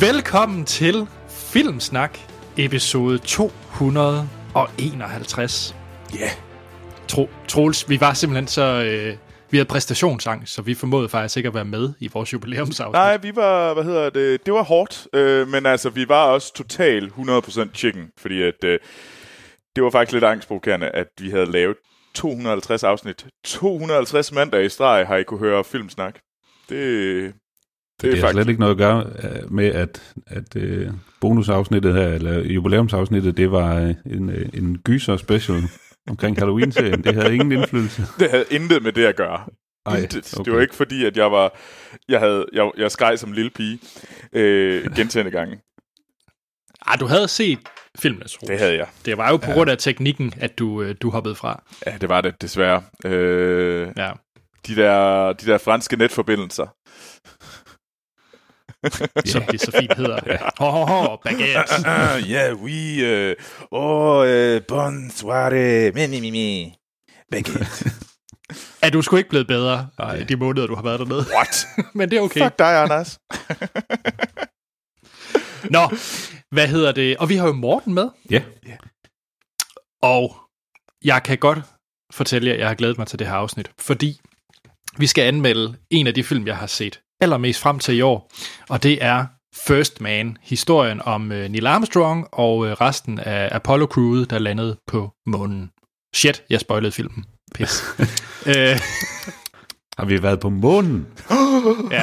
Velkommen til Filmsnak, episode 251. Ja. Yeah. Tro, Troels, vi var simpelthen så... Øh, vi havde præstationsangst, så vi formåede faktisk ikke at være med i vores jubilæumsafsnit. Nej, vi var, hvad hedder det, det var hårdt, øh, men altså, vi var også total 100% chicken, fordi at, øh, det var faktisk lidt angstprovokerende, at vi havde lavet 250 afsnit. 250 mandag i streg har I kunne høre filmsnak. Det, det, det er faktisk... slet ikke noget at gøre øh, med, at, at uh, bonusafsnittet her, eller jubilæumsafsnittet, det var uh, en, uh, en gyser special omkring Halloween-serien. Det havde ingen indflydelse. Det havde intet med det at gøre. Ej, intet. Okay. Det var ikke fordi, at jeg var, jeg havde, jeg, jeg skreg som lille pige øh, gentagende gange. Ah, du havde set filmene, tror Det havde jeg. Det var jo på ja. grund af teknikken, at du, øh, du hoppede fra. Ja, det var det, desværre. Øh, ja. De der, de der franske netforbindelser. Som det så fint hedder. Ja. Ho, ho, ho, baguette. Ja, oui. Uh, oh, uh, bonne soirée. Mi, mi, mi, mi. Baguette. er du sgu ikke blevet bedre Ej. de måneder, du har været dernede? What? Men det er okay. Fuck dig, Anders. Nå, hvad hedder det? Og vi har jo Morten med. Ja. Yeah. Og jeg kan godt fortælle jer, at jeg har glædet mig til det her afsnit, fordi vi skal anmelde en af de film, jeg har set allermest frem til i år, og det er First Man, historien om uh, Neil Armstrong og uh, resten af Apollo crewet, der landede på månen. Shit, jeg spoilede filmen. Pis. uh, har vi været på månen? ja.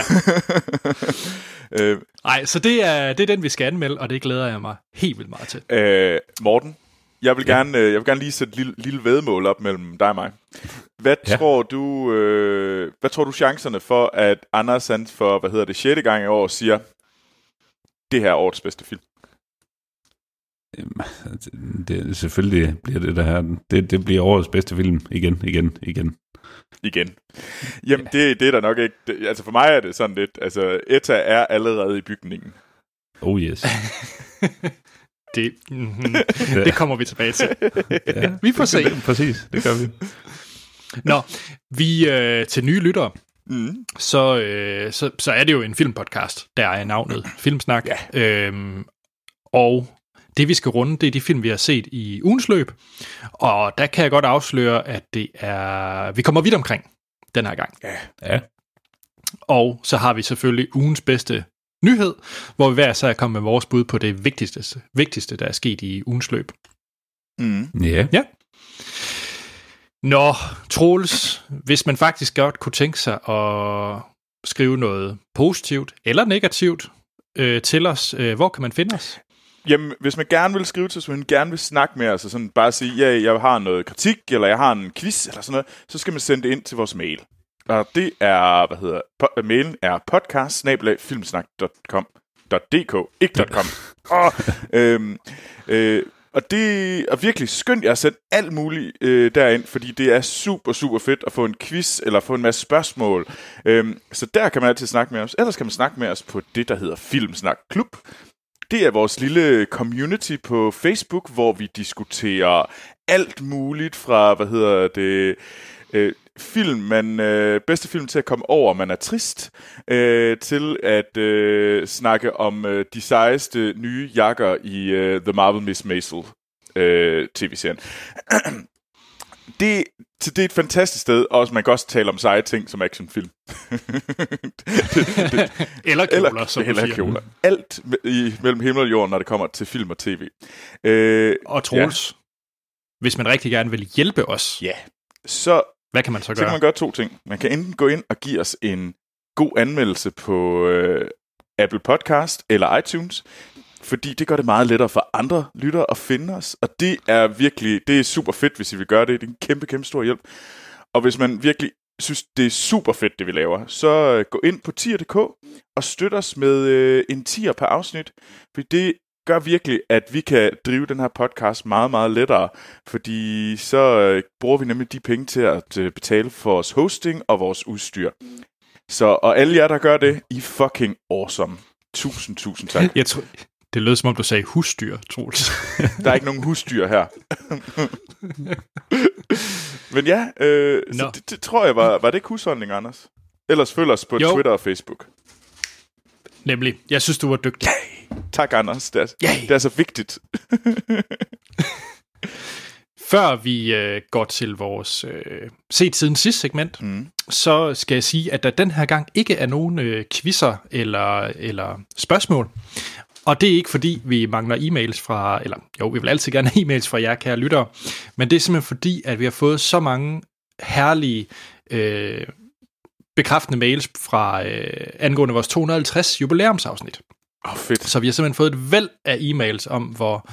Nej, så det er, det er den, vi skal anmelde, og det glæder jeg mig helt vildt meget til. Øh, Morten, jeg vil, ja. gerne, jeg vil gerne lige sætte et lille, lille vedmål op mellem dig og mig. Hvad ja. tror du, øh, hvad tror du chancerne for, at Anders han for, hvad hedder det, 6. gang i år siger, det her er årets bedste film? Det, selvfølgelig bliver det der her. Det, det bliver årets bedste film igen, igen, igen. Igen. Jamen, ja. det, det er der nok ikke. Det, altså, for mig er det sådan lidt, altså, ETA er allerede i bygningen. Oh yes. det, mm, det kommer vi tilbage til. ja, vi får se. Præcis, det gør vi. Nå, vi øh, til nye lyttere, mm. så, øh, så, så er det jo en filmpodcast, der er navnet Filmsnak. Ja. Øhm, og det vi skal runde, det er de film, vi har set i ugens løb. Og der kan jeg godt afsløre, at det er... Vi kommer vidt omkring den her gang. Ja. ja. Og så har vi selvfølgelig ugens bedste nyhed, hvor vi hver så er kommet med vores bud på det vigtigste, vigtigste der er sket i ugens løb. Mm. Yeah. Ja. Nå, Troels, hvis man faktisk godt kunne tænke sig at skrive noget positivt eller negativt øh, til os, øh, hvor kan man finde os? Jamen, hvis man gerne vil skrive til os, hvis man gerne vil snakke med os, og sådan bare sige, ja, jeg har noget kritik, eller jeg har en quiz, eller sådan noget, så skal man sende det ind til vores mail. Og det er, hvad hedder, po- mailen er podcast filmsnak.com.dk, ikke .com. oh, øhm, øh, og det er virkelig skønt, jeg har sendt alt muligt øh, derind, fordi det er super, super fedt at få en quiz eller få en masse spørgsmål. Øhm, så der kan man altid snakke med os. Ellers kan man snakke med os på det, der hedder Filmsnak Klub. Det er vores lille community på Facebook, hvor vi diskuterer alt muligt fra, hvad hedder det, øh, film, man øh, bedste film til at komme over, man er trist, øh, til at øh, snakke om øh, de sejeste nye jakker i øh, The Marvel Miss Maisel øh, tv-serien. det, så det er et fantastisk sted, og man kan også tale om seje ting som actionfilm. det, det, eller kjoler, eller, som eller kjoler. Alt i, mellem himmel og jord, når det kommer til film og tv. Øh, og Troels, ja. hvis man rigtig gerne vil hjælpe os, ja. så hvad kan man så gøre? Så kan man gøre to ting. Man kan enten gå ind og give os en god anmeldelse på øh, Apple Podcast eller iTunes, fordi det gør det meget lettere for andre lyttere at finde os, og det er virkelig, det er super fedt, hvis I vil gøre det. Det er en kæmpe, kæmpe stor hjælp. Og hvis man virkelig synes, det er super fedt, det vi laver, så øh, gå ind på tier.dk og støt os med øh, en tier per afsnit, for det gør virkelig, at vi kan drive den her podcast meget, meget lettere, fordi så øh, bruger vi nemlig de penge til at øh, betale for vores hosting og vores udstyr. Så, og alle jer, der gør det, I fucking awesome. Tusind, tusind tak. Jeg tror, det lød som om, du sagde husdyr, Troels. der er ikke nogen husdyr her. Men ja, øh, no. så det, det, tror jeg var, var det ikke husholdning, Anders? Ellers følg os på jo. Twitter og Facebook. Nemlig. Jeg synes, du var dygtig. Tak, Anders. Det er, Yay! det er så vigtigt. Før vi øh, går til vores øh, set siden sidste segment, mm. så skal jeg sige, at der den her gang ikke er nogen øh, quizzer eller, eller spørgsmål. Og det er ikke fordi, vi mangler e-mails fra, eller jo, vi vil altid gerne have e-mails fra jer, kære lyttere, men det er simpelthen fordi, at vi har fået så mange herlige øh, bekræftende mails fra øh, angående vores 250 jubilæumsafsnit. Oh, fedt. Så vi har simpelthen fået et væld af e-mails om, hvor,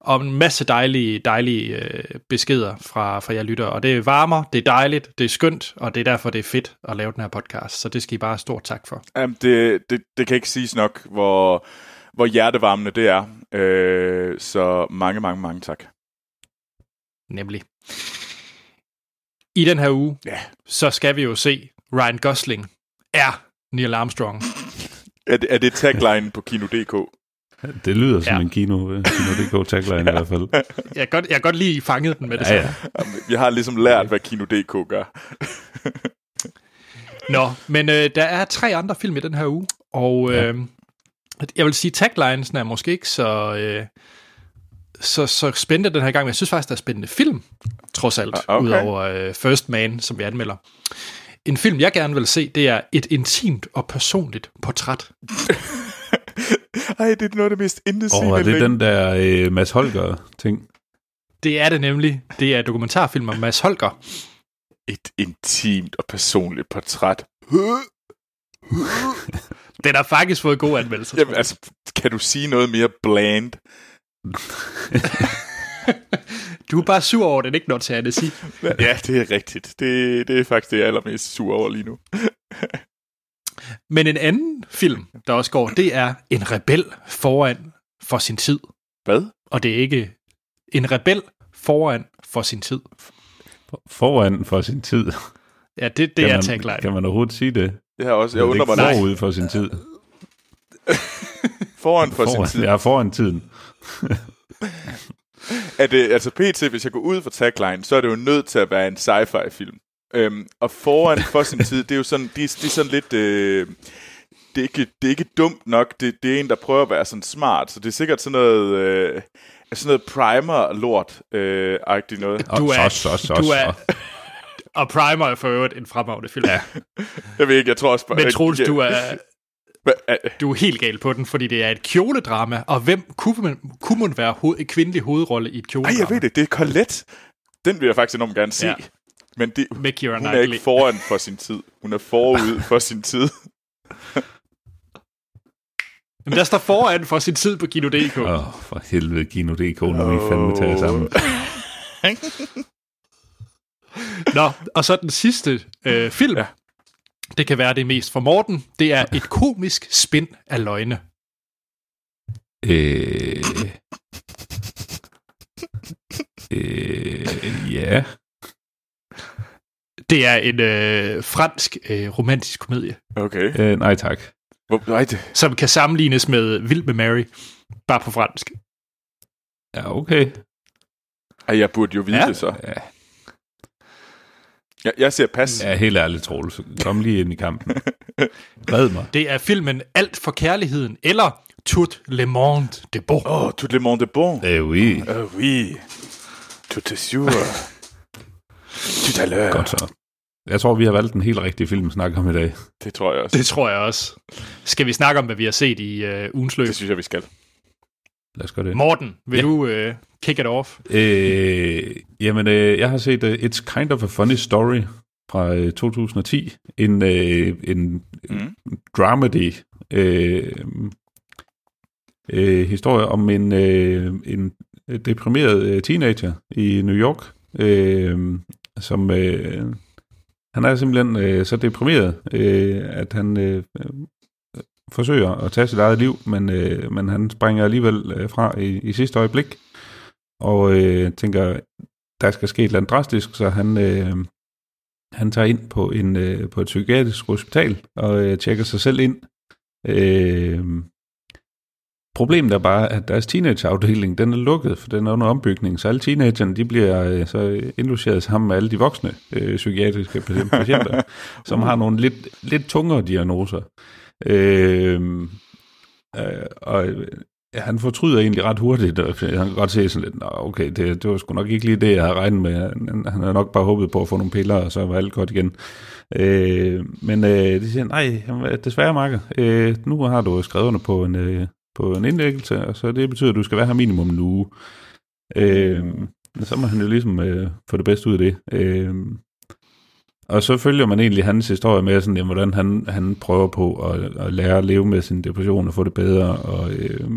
om en masse dejlige, dejlige øh, beskeder fra, fra jer lyttere. Og det varmer, det er dejligt, det er skønt, og det er derfor, det er fedt at lave den her podcast. Så det skal I bare stort tak for. Jamen, det, det, det kan ikke siges nok, hvor, hvor hjertevarmende det er. Øh, så mange, mange, mange tak. Nemlig. I den her uge, ja. så skal vi jo se Ryan Gosling er Neil Armstrong. Er, det, er det tagline på Kino.dk? Det lyder som ja. en Kino, øh, Kino.dk tagline ja. i hvert fald. Jeg kan godt, jeg kan godt lige fanget den med det ja, ja. Jeg har ligesom lært, hvad Kino.dk gør. Nå, men øh, der er tre andre film i den her uge, og øh, ja. jeg vil sige, taglinesene er måske ikke så... Øh, så, så spændende den her gang, men jeg synes faktisk, der er spændende film, trods alt, ah, okay. udover øh, First Man, som vi anmelder. En film, jeg gerne vil se, det er et intimt og personligt portræt. Ej, det er noget af det mest indesigende. Åh, oh, det er den der øh, Mads Holger-ting. Det er det nemlig. Det er dokumentarfilm om Mads Holger. Et intimt og personligt portræt. Den har faktisk fået god anmeldelse. Jamen, altså, kan du sige noget mere bland? du er bare sur over, den ikke når til at sige. ja, det er rigtigt. Det, det er faktisk det, jeg er allermest sur over lige nu. Men en anden film, der også går, det er En rebel foran for sin tid. Hvad? Og det er ikke en rebel foran for sin tid. Foran for sin tid? Ja, det, det kan er tagline. Kan man overhovedet sige det? Det har også, jeg undrer mig. Forud for sin tid. foran for foran, sin tid. Ja, foran tiden. er det, altså PT, hvis jeg går ud for tagline, så er det jo nødt til at være en sci-fi film. Øhm, og foran for sin tid, det er jo sådan, de, de er sådan lidt... Øh, det er, ikke, det er ikke dumt nok, det, det er en, der prøver at være sådan smart, så det er sikkert sådan noget... Øh, sådan noget primer-lort øh, agtigt noget. Du er, så, så, så, du er, og Primer er for øvrigt en fremragende film. Ja. jeg ved ikke, jeg tror også... Men Troels, du er, du er helt gal på den, fordi det er et kjoledrama, og hvem kunne man, kunne man være hoved, et kvindelig hovedrolle i et kjoledrama? Ej, jeg ved det, det er Colette. Den vil jeg faktisk enormt gerne se. Ja. Men det, hun er ikke foran for sin tid. Hun er forud for sin tid. Men der står foran for sin tid på Kino.dk. Åh, oh, for helvede Kino.dk, nu er vi fandme taget sammen. Nå, og så den sidste øh, film. Ja. Det kan være det mest for Morten. Det er et komisk spind af løgne. Øh... Øh, ja. Det er en øh, fransk øh, romantisk komedie. Okay. Øh, nej tak. Hvor, nej, det. Som kan sammenlignes med Vild med Mary, bare på fransk. Ja, okay. Ej, jeg burde jo vide ja. det så. Ja. Jeg, jeg ser pas. Ja, helt ærligt, Troels. Kom lige ind i kampen. Red mig. Det er filmen Alt for kærligheden, eller Tout le monde de bon. Åh, oh, Tout le monde de bon. Eh oui. Eh oui. Tout est sûr. Tout à l'heure. Godt så. Jeg tror, vi har valgt en helt rigtig film at snakke om i dag. Det tror jeg også. Det tror jeg også. Skal vi snakke om, hvad vi har set i uh, ugens løb? Det synes jeg, vi skal. Lad os gøre det. Morten, vil ja. du uh, kick it off? Øh, jamen, øh, jeg har set uh, It's Kind of a Funny Story fra uh, 2010. En, uh, en mm. dramedy uh, uh, historie om en, uh, en deprimeret uh, teenager i New York, uh, som... Uh, han er simpelthen øh, så deprimeret, øh, at han øh, forsøger at tage sit eget liv, men, øh, men han springer alligevel øh, fra i, i sidste øjeblik, og øh, tænker, der skal ske et eller andet drastisk, så han, øh, han tager ind på, en, øh, på et psykiatrisk hospital og øh, tjekker sig selv ind. Øh, Problemet er bare, at deres teenageafdeling, den er lukket, for den er under ombygning, så alle teenagerne, de bliver øh, så indlogeret sammen med alle de voksne øh, psykiatriske patienter, som har nogle lidt, lidt tungere diagnoser. Øh, øh, og ja, han fortryder egentlig ret hurtigt, og han kan godt se sådan lidt, Nå, okay, det, det var sgu nok ikke lige det, jeg havde regnet med. Han, han havde nok bare håbet på at få nogle piller, og så var alt godt igen. Øh, men øh, de siger, nej, desværre, Marker, øh, nu har du skrevet under på en, øh, på en indlæggelse, og så det betyder, at du skal være her minimum en uge. Øh, så må han jo ligesom øh, få det bedste ud af det. Øh, og så følger man egentlig hans historie med, sådan, jamen, hvordan han, han prøver på at, at lære at leve med sin depression og få det bedre. Og øh,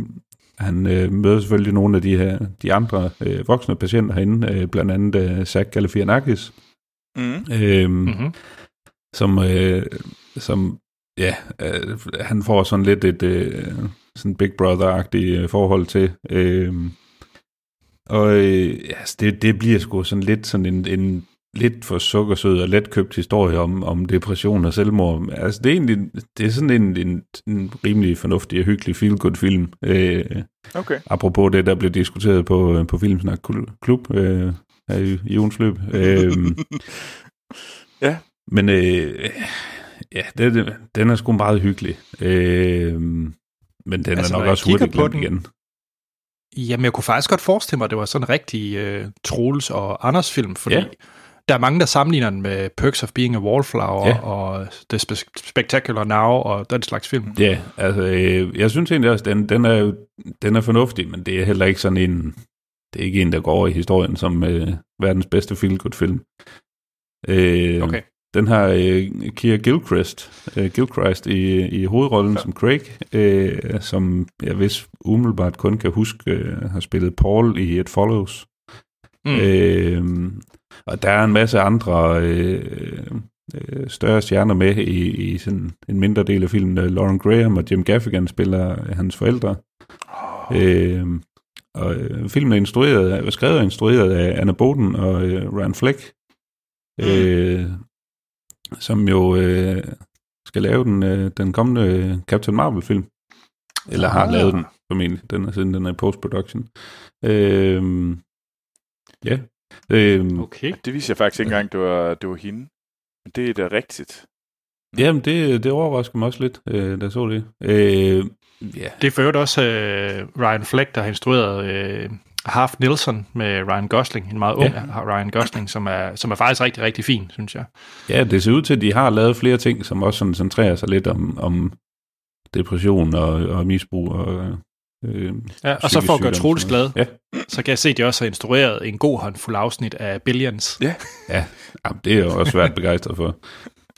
han øh, møder selvfølgelig nogle af de her de andre øh, voksne patienter herinde, øh, blandt andet øh, Zach Galifianakis, mm. øh, mm-hmm. som, øh, som ja, øh, han får sådan lidt et øh, sådan Big Brother-agtigt øh, forhold til. Øh, og øh, altså, det, det bliver sgu sådan lidt sådan en, en lidt for sukkersød og letkøbt historie om, om depression og selvmord. Altså, det er egentlig det er sådan en, en, en rimelig fornuftig og hyggelig feel-good film. Øh, okay. Apropos det, der blev diskuteret på, på Filmsnak Klub øh, her i, i ugens løb. Øh, ja. Men øh, ja, det, den er sgu meget hyggelig. Øh, men den altså, er nok også hurtigt glemt den, igen. Jamen, jeg kunne faktisk godt forestille mig, at det var sådan en rigtig øh, Troels og Anders film, fordi ja der er mange, der sammenligner den med Perks of Being a Wallflower ja. og The Spectacular Now og den slags film. Ja, altså øh, jeg synes egentlig også, den, den, er, den er fornuftig, men det er heller ikke sådan en, det er ikke en, der går over i historien som øh, verdens bedste feel-good-film. Øh, okay. Den har øh, Keir Gilchrist, øh, Gilchrist i, i hovedrollen ja. som Craig, øh, som jeg hvis umiddelbart kun kan huske, øh, har spillet Paul i It Follows. Mm. Øh, og der er en masse andre øh, øh, større stjerner med i, i sådan en mindre del af filmen. Lauren Graham og Jim Gaffigan spiller hans forældre. Oh. Øh, og øh, filmen er instrueret, er skrevet og instrueret af Anna Boden og øh, Ryan Fleck, mm. øh, som jo øh, skal lave den, øh, den kommende Captain Marvel-film. Eller har ah. lavet den, formentlig. Den er siden den er post-production. Øh, ja, Øhm, okay. Det viser jeg faktisk ikke engang, det var, det var hende. Men det er da rigtigt. Jamen, det, det overrasker mig også lidt, øh, da jeg så det. Øh, yeah. Det er for også øh, Ryan Fleck, der har instrueret øh, Half Nilsson med Ryan Gosling, en meget ung ja. Ryan Gosling, som er, som er faktisk rigtig, rigtig fin, synes jeg. Ja, det ser ud til, at de har lavet flere ting, som også sådan centrerer sig lidt om, om depression og, og misbrug og Øh, ja, og så for at gøre Troels glad, ja. så kan jeg se, at de også har instrueret en god håndfuld afsnit af Billions. Ja, ja. Jamen, det er jo også svært begejstret for.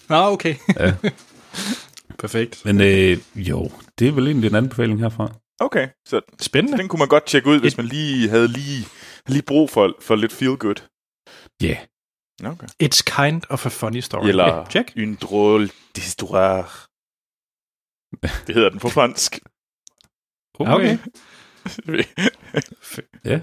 Nå, okay. Ja. Perfekt. Men øh, jo, det er vel egentlig en anbefaling herfra. Okay, så Spændende. den kunne man godt tjekke ud, hvis man lige havde lige, lige brug for, for lidt feel good. Ja. Yeah. Okay. It's kind of a funny story. Eller yeah, check. une drôle d'histoire. Det hedder den på fransk. Okay. ja.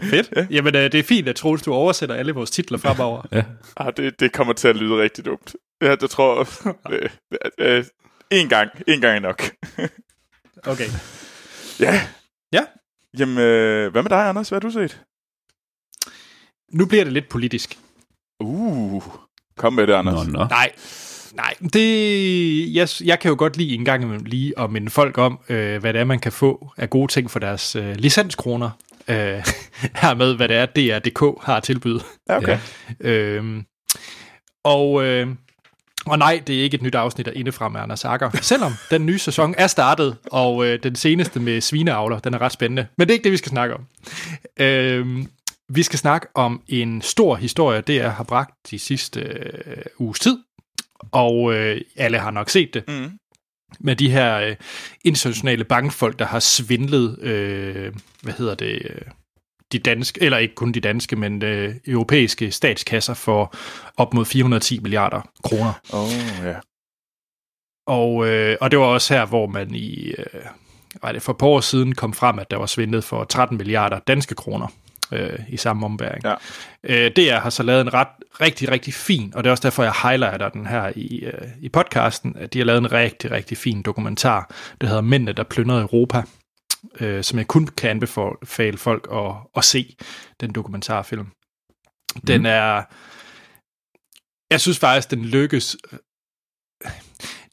Fedt. Ja. Jamen, øh, det er fint, at Troels, du oversætter alle vores titler fremover. ja. Ah, det, det kommer til at lyde rigtig dumt. Ja, det tror jeg. Øh, øh, en gang. En gang er nok. okay. Ja. Ja. Jamen, øh, hvad med dig, Anders? Hvad har du set? Nu bliver det lidt politisk. Uh, kom med det, Anders. Nå, nå. Nej, Nej, det, jeg, jeg kan jo godt lide en gang lige at minde folk om, øh, hvad det er, man kan få af gode ting for deres øh, licenskroner. Øh, hermed, hvad det er, DR.dk har tilbydet. Okay. Ja. Øhm, og, øh, og nej, det er ikke et nyt afsnit af Indefra med Anders Akker, selvom den nye sæson er startet, og øh, den seneste med svineavler, den er ret spændende. Men det er ikke det, vi skal snakke om. Øh, vi skal snakke om en stor historie, det er har bragt de sidste øh, uges tid, og øh, alle har nok set det. Mm. Med de her øh, internationale bankfolk, der har svindlet, øh, hvad hedder det, øh, de danske, eller ikke kun de danske, men øh, europæiske statskasser for op mod 410 milliarder kroner. Oh, ja. Yeah. Og, øh, og det var også her, hvor man i, øh, var det for et par år siden kom frem, at der var svindlet for 13 milliarder danske kroner øh, i samme ombæring. Ja. Øh, DR har så lavet en ret, rigtig, rigtig fin, og det er også derfor, jeg highlighter den her i, øh, i podcasten, at de har lavet en rigtig, rigtig fin dokumentar, der hedder Mændene, der plyndrede Europa, øh, som jeg kun kan anbefale folk at, at se, den dokumentarfilm. Den mm. er... Jeg synes faktisk, den lykkes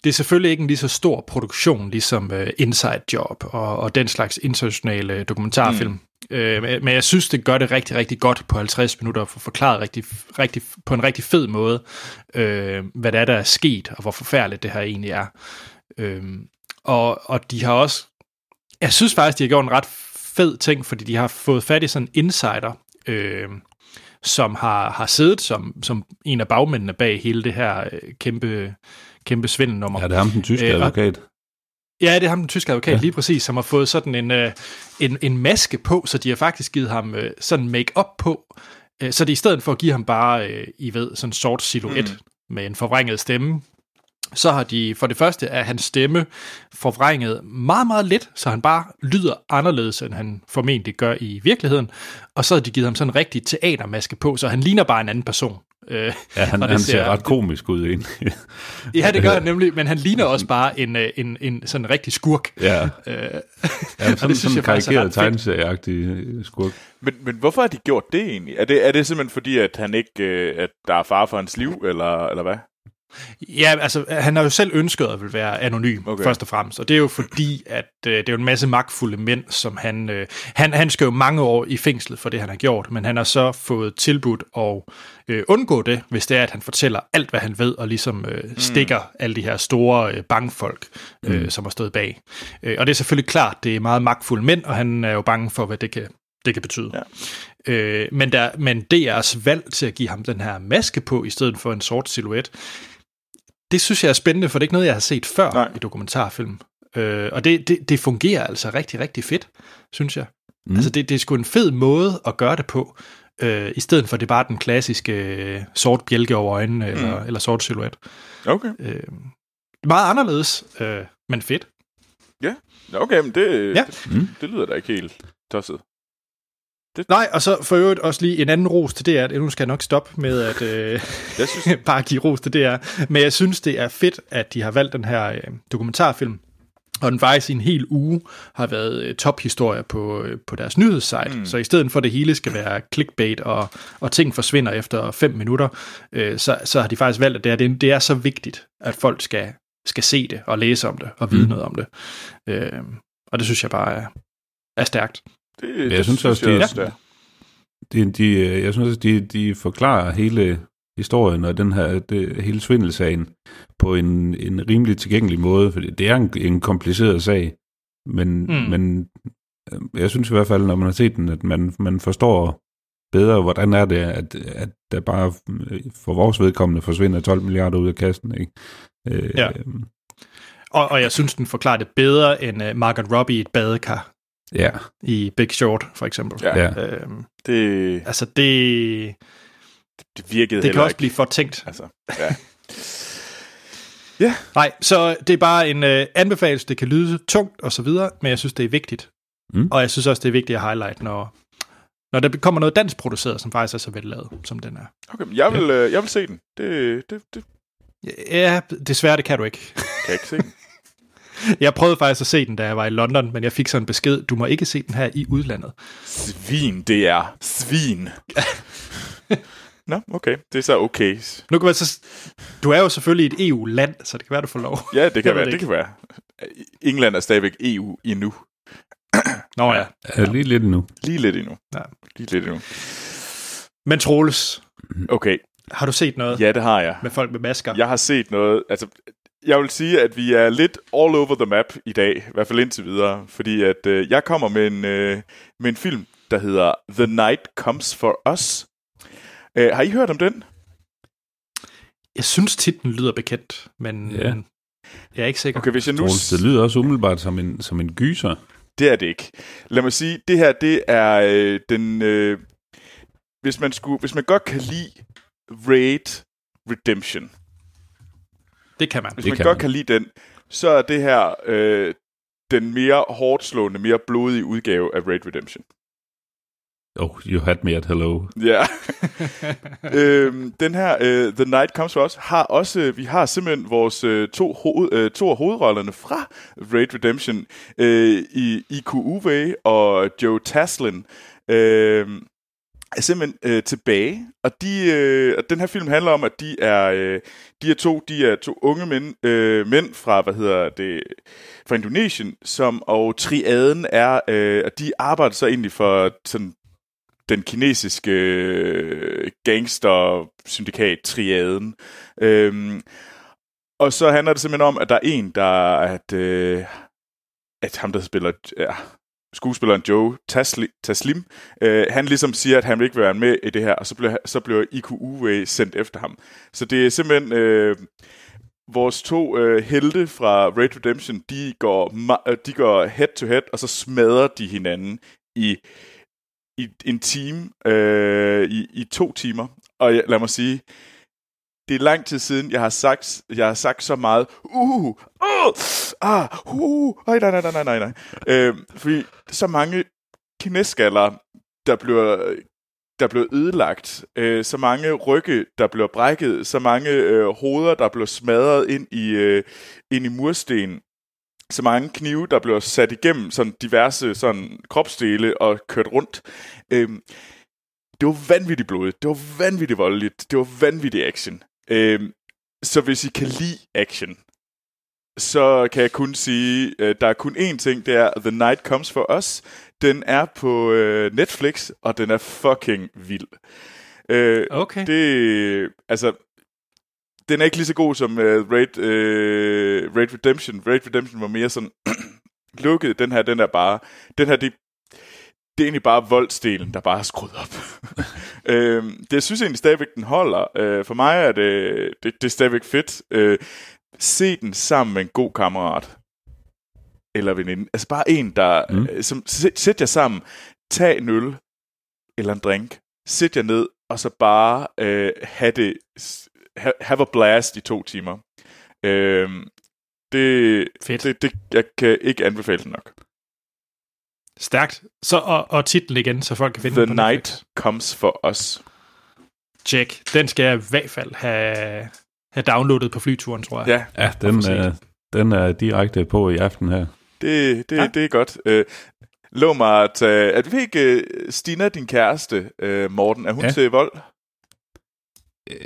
det er selvfølgelig ikke en lige så stor produktion, ligesom uh, Inside Job og, og den slags internationale dokumentarfilm. Mm. Øh, men jeg synes, det gør det rigtig, rigtig godt på 50 minutter, for forklaret rigtig, rigtig, på en rigtig fed måde, øh, hvad det er, der er sket, og hvor forfærdeligt det her egentlig er. Øh, og, og de har også, jeg synes faktisk, de har gjort en ret fed ting, fordi de har fået fat i sådan en insider, øh, som har, har siddet som, som en af bagmændene bag hele det her øh, kæmpe, kæmpe svindelnummer. Ja, det er ham, den tyske øh, advokat. Ja, det er ham, den tyske advokat, ja. lige præcis, som har fået sådan en, øh, en, en maske på, så de har faktisk givet ham øh, sådan make-up på, øh, så det er i stedet for at give ham bare, øh, I ved, sådan en sort silhuet mm. med en forvrænget stemme, så har de for det første er hans stemme forvrænget meget, meget lidt, så han bare lyder anderledes, end han formentlig gør i virkeligheden. Og så har de givet ham sådan en rigtig teatermaske på, så han ligner bare en anden person. Øh, ja, han, han ser, ser ret komisk ud egentlig. ja, det gør han nemlig, men han ligner også bare en, øh, en, en sådan rigtig skurk. Ja, øh, ja sådan, synes en karikeret tegneserieagtig skurk. Men, men hvorfor har de gjort det egentlig? Er det, er det simpelthen fordi, at han ikke, at der er far for hans liv, eller, eller hvad? Ja, altså, han har jo selv ønsket at vil være anonym, okay. først og fremmest. Og det er jo fordi, at øh, det er jo en masse magtfulde mænd, som han, øh, han... Han skal jo mange år i fængsel for det, han har gjort, men han har så fået tilbudt at øh, undgå det, hvis det er, at han fortæller alt, hvad han ved, og ligesom øh, mm. stikker mm. alle de her store øh, bankfolk, øh, mm. som har stået bag. Øh, og det er selvfølgelig klart, det er meget magtfulde mænd, og han er jo bange for, hvad det kan, det kan betyde. Ja. Øh, men, der, men DR's valg til at give ham den her maske på, i stedet for en sort silhuet, det synes jeg er spændende, for det er ikke noget, jeg har set før Nej. i dokumentarfilm. Øh, og det, det, det fungerer altså rigtig, rigtig fedt, synes jeg. Mm. Altså det, det er sgu en fed måde at gøre det på, øh, i stedet for det bare den klassiske øh, sort bjælke over øjnene, mm. eller, eller sort silhuet. Okay. Øh, meget anderledes, øh, men fedt. Ja, okay, men det, ja. det, det lyder da ikke helt tosset. Det... Nej, og så for øvrigt også lige en anden ros til DR. Nu skal jeg nok stoppe med at øh, jeg synes... bare give ros til DR. Men jeg synes, det er fedt, at de har valgt den her øh, dokumentarfilm, og den faktisk i en hel uge har været øh, tophistorie på, øh, på deres nyhedssite. Mm. Så i stedet for at det hele skal være clickbait, og, og ting forsvinder efter fem minutter, øh, så, så har de faktisk valgt, at det er, det er så vigtigt, at folk skal, skal se det, og læse om det, og vide mm. noget om det. Øh, og det synes jeg bare er, er stærkt. Det, jeg det synes også, de, også de, de, øh, jeg synes også, de, de forklarer hele historien og den her det, hele svindelsagen på en, en rimelig tilgængelig måde, for det er en, en kompliceret sag, men, mm. men øh, jeg synes i hvert fald, når man har set den, at man, man forstår bedre, hvordan er det, at, at der bare øh, for vores vedkommende forsvinder 12 milliarder ud af kassen. Ikke? Øh, ja. Og, og jeg synes, den forklarer det bedre end uh, Margaret Robbie i et badekar. Ja. I Big Short, for eksempel. Ja. Øhm, det... Altså, det... Det virkede Det kan også ikke. blive for tænkt. Altså, ja. ja. Nej, så det er bare en uh, anbefaling. Det kan lyde tungt og så videre, men jeg synes, det er vigtigt. Mm. Og jeg synes også, det er vigtigt at highlight, når, når der kommer noget dansk produceret, som faktisk er så vellavet, som den er. Okay, jeg vil, ja. øh, jeg vil se den. Det, det, det. Ja, desværre, det kan du ikke. Kan jeg ikke se den? Jeg prøvede faktisk at se den, da jeg var i London, men jeg fik sådan en besked, du må ikke se den her i udlandet. Svin, det er svin. Nå, okay. Det er så okay. Nu kan man så, du er jo selvfølgelig et EU-land, så det kan være, du får lov. Ja, det kan være. Det, det kan være. England er stadigvæk EU endnu. Nå ja. ja. Lige lidt endnu. Lige lidt endnu. Ja. Lige lidt endnu. Men Troels. Okay. Har du set noget? Ja, det har jeg. Med folk med masker? Jeg har set noget. Altså, jeg vil sige, at vi er lidt all over the map i dag, i hvert fald indtil videre, fordi at øh, jeg kommer med en, øh, med en film, der hedder The Night Comes For Us. Øh, har I hørt om den? Jeg synes titlen lyder bekendt, men ja. jeg er ikke sikker. Okay, hvis jeg nu... Det lyder også umiddelbart som en, som en gyser. Det er det ikke. Lad mig sige, det her, det er øh, den... Øh, hvis, man skulle, hvis man godt kan lide Raid Redemption, det kan man. Hvis det man kan godt man. kan lide den, så er det her øh, den mere hårdt slående, mere blodige udgave af Raid Redemption. Oh, you had me at hello. Ja. øhm, den her, uh, The Night Comes For Us, har også, vi har simpelthen vores uh, to, hoved, uh, to af hovedrollerne fra Raid Redemption, uh, i IQ Uwe og Joe Taslin. Uh, er simpelthen øh, tilbage, og de, øh, den her film handler om, at de er, øh, de er to, de er to unge mænd, øh, mænd fra, hvad hedder det, fra Indonesien, som, og triaden er, øh, at de arbejder så egentlig for sådan den kinesiske øh, gangster-syndikat, triaden. Øhm, og så handler det simpelthen om, at der er en, der at, øh, at ham, der spiller ja, skuespilleren Joe Tasli, Taslim, øh, han ligesom siger, at han vil ikke være med i det her, og så bliver, så bliver IQ Uwe sendt efter ham. Så det er simpelthen... Øh, vores to øh, helte fra Red Redemption, de går, øh, de går head to head, og så smadrer de hinanden i, i en time, øh, i, i to timer. Og lad mig sige, det er lang tid siden, jeg har sagt, jeg har sagt så meget, uh, uh, ah, uh, nej, nej, nej, nej, nej, nej. Øh, fordi så mange knæskaller, der bliver, der bliver ødelagt, øh, så mange rygge, der bliver brækket, så mange øh, hoveder, der bliver smadret ind i, øh, ind i mursten, så mange knive, der bliver sat igennem sådan diverse sådan kropsdele og kørt rundt. Øh, det var vanvittigt blodigt, det var vanvittigt voldeligt, det var vanvittigt action. Øh, så hvis I kan lide action, så kan jeg kun sige, at der er kun én ting, det er The Night Comes For Us. Den er på øh, Netflix, og den er fucking vild. Øh, okay. Det, altså, den er ikke lige så god som uh, Raid, uh, Raid Redemption. Raid Redemption var mere sådan lukket. Den her, den er bare... Den her, det, det er egentlig bare voldsdelen, der bare er skruet op. øh, det jeg synes egentlig stadigvæk, den holder. Øh, for mig er det, det, det er stadigvæk fedt. Øh, se den sammen med en god kammerat. Eller veninde. Altså bare en, der... Mm. Øh, som, sæt, sæt jer sammen. Tag en øl. Eller en drink. Sæt jer ned. Og så bare øh, have det... Have, have a blast i to timer. Øh, det, Fedt. Det, det, jeg kan ikke anbefale den nok. Stærkt. Så, og, og titlen igen, så folk kan finde The den Night Netflix. Comes For Us. Check. Den skal jeg i hvert fald have, have downloadet på flyturen, tror jeg. Ja, Ja, den, er, den er direkte på i aften her. det, det, Ja. det er godt. Øh, lov mig at tage... At vi ikke... øh, Stina, din kæreste, øh, Morten, er hun Ja. til vold? Øh,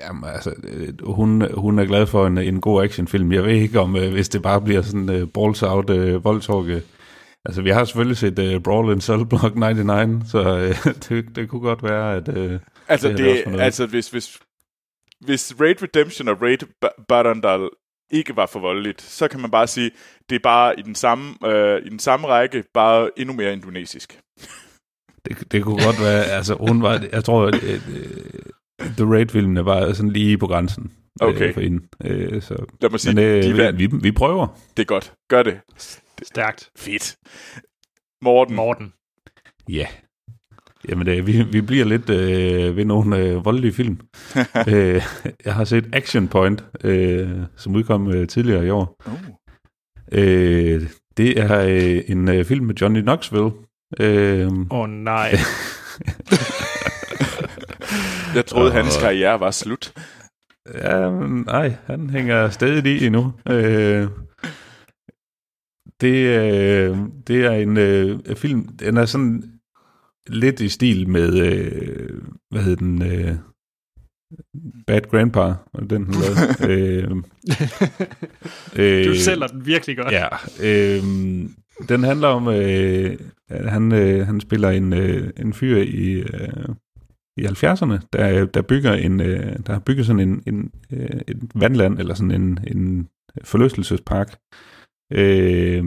jamen, altså, øh, hun, hun er glad for en, en god actionfilm. Jeg ved ikke, om øh, hvis det bare bliver sådan øh, balls out øh, voldtork. Altså, vi har selvfølgelig set øh, Brawl in Cell Block 99, så øh, det, det kunne godt være, at... Øh, Altså, Det det, altså hvis, hvis, hvis Raid Redemption og Raid Ba- Barandal ikke var for voldeligt, så kan man bare sige, det er bare i den samme, øh, i den samme række, bare endnu mere indonesisk. det, det kunne godt være... Altså, hun var... Jeg tror, at øh, The Raid-filmene var sådan lige på grænsen Okay. øh, for hende. Øh, så, Lad mig sige, men øh, de vand. vi, vi prøver. Det er godt. Gør det. Stærkt. Fedt. Morten. Morten. Ja. Jamen, øh, vi, vi bliver lidt øh, ved nogle øh, voldelige film. øh, jeg har set Action Point, øh, som udkom øh, tidligere i år. Uh. Øh, det er øh, en øh, film med Johnny Knoxville. Øh, Åh oh, nej. Jeg troede, Og- hans karriere var slut. ja, men nej, han hænger stadig i endnu. Øh, det, øh, det er en øh, film, den er sådan lidt i stil med, øh, hvad hedder den, øh, Bad Grandpa, var det den, han lavede. øh, øh, Du sælger den virkelig godt. Ja, øh, den handler om, øh, han, øh, han spiller en, øh, en fyr i, øh, i 70'erne, der, der bygger en, øh, der har bygget sådan en, en, øh, en vandland, eller sådan en, en forlystelsespark, øh, Øh,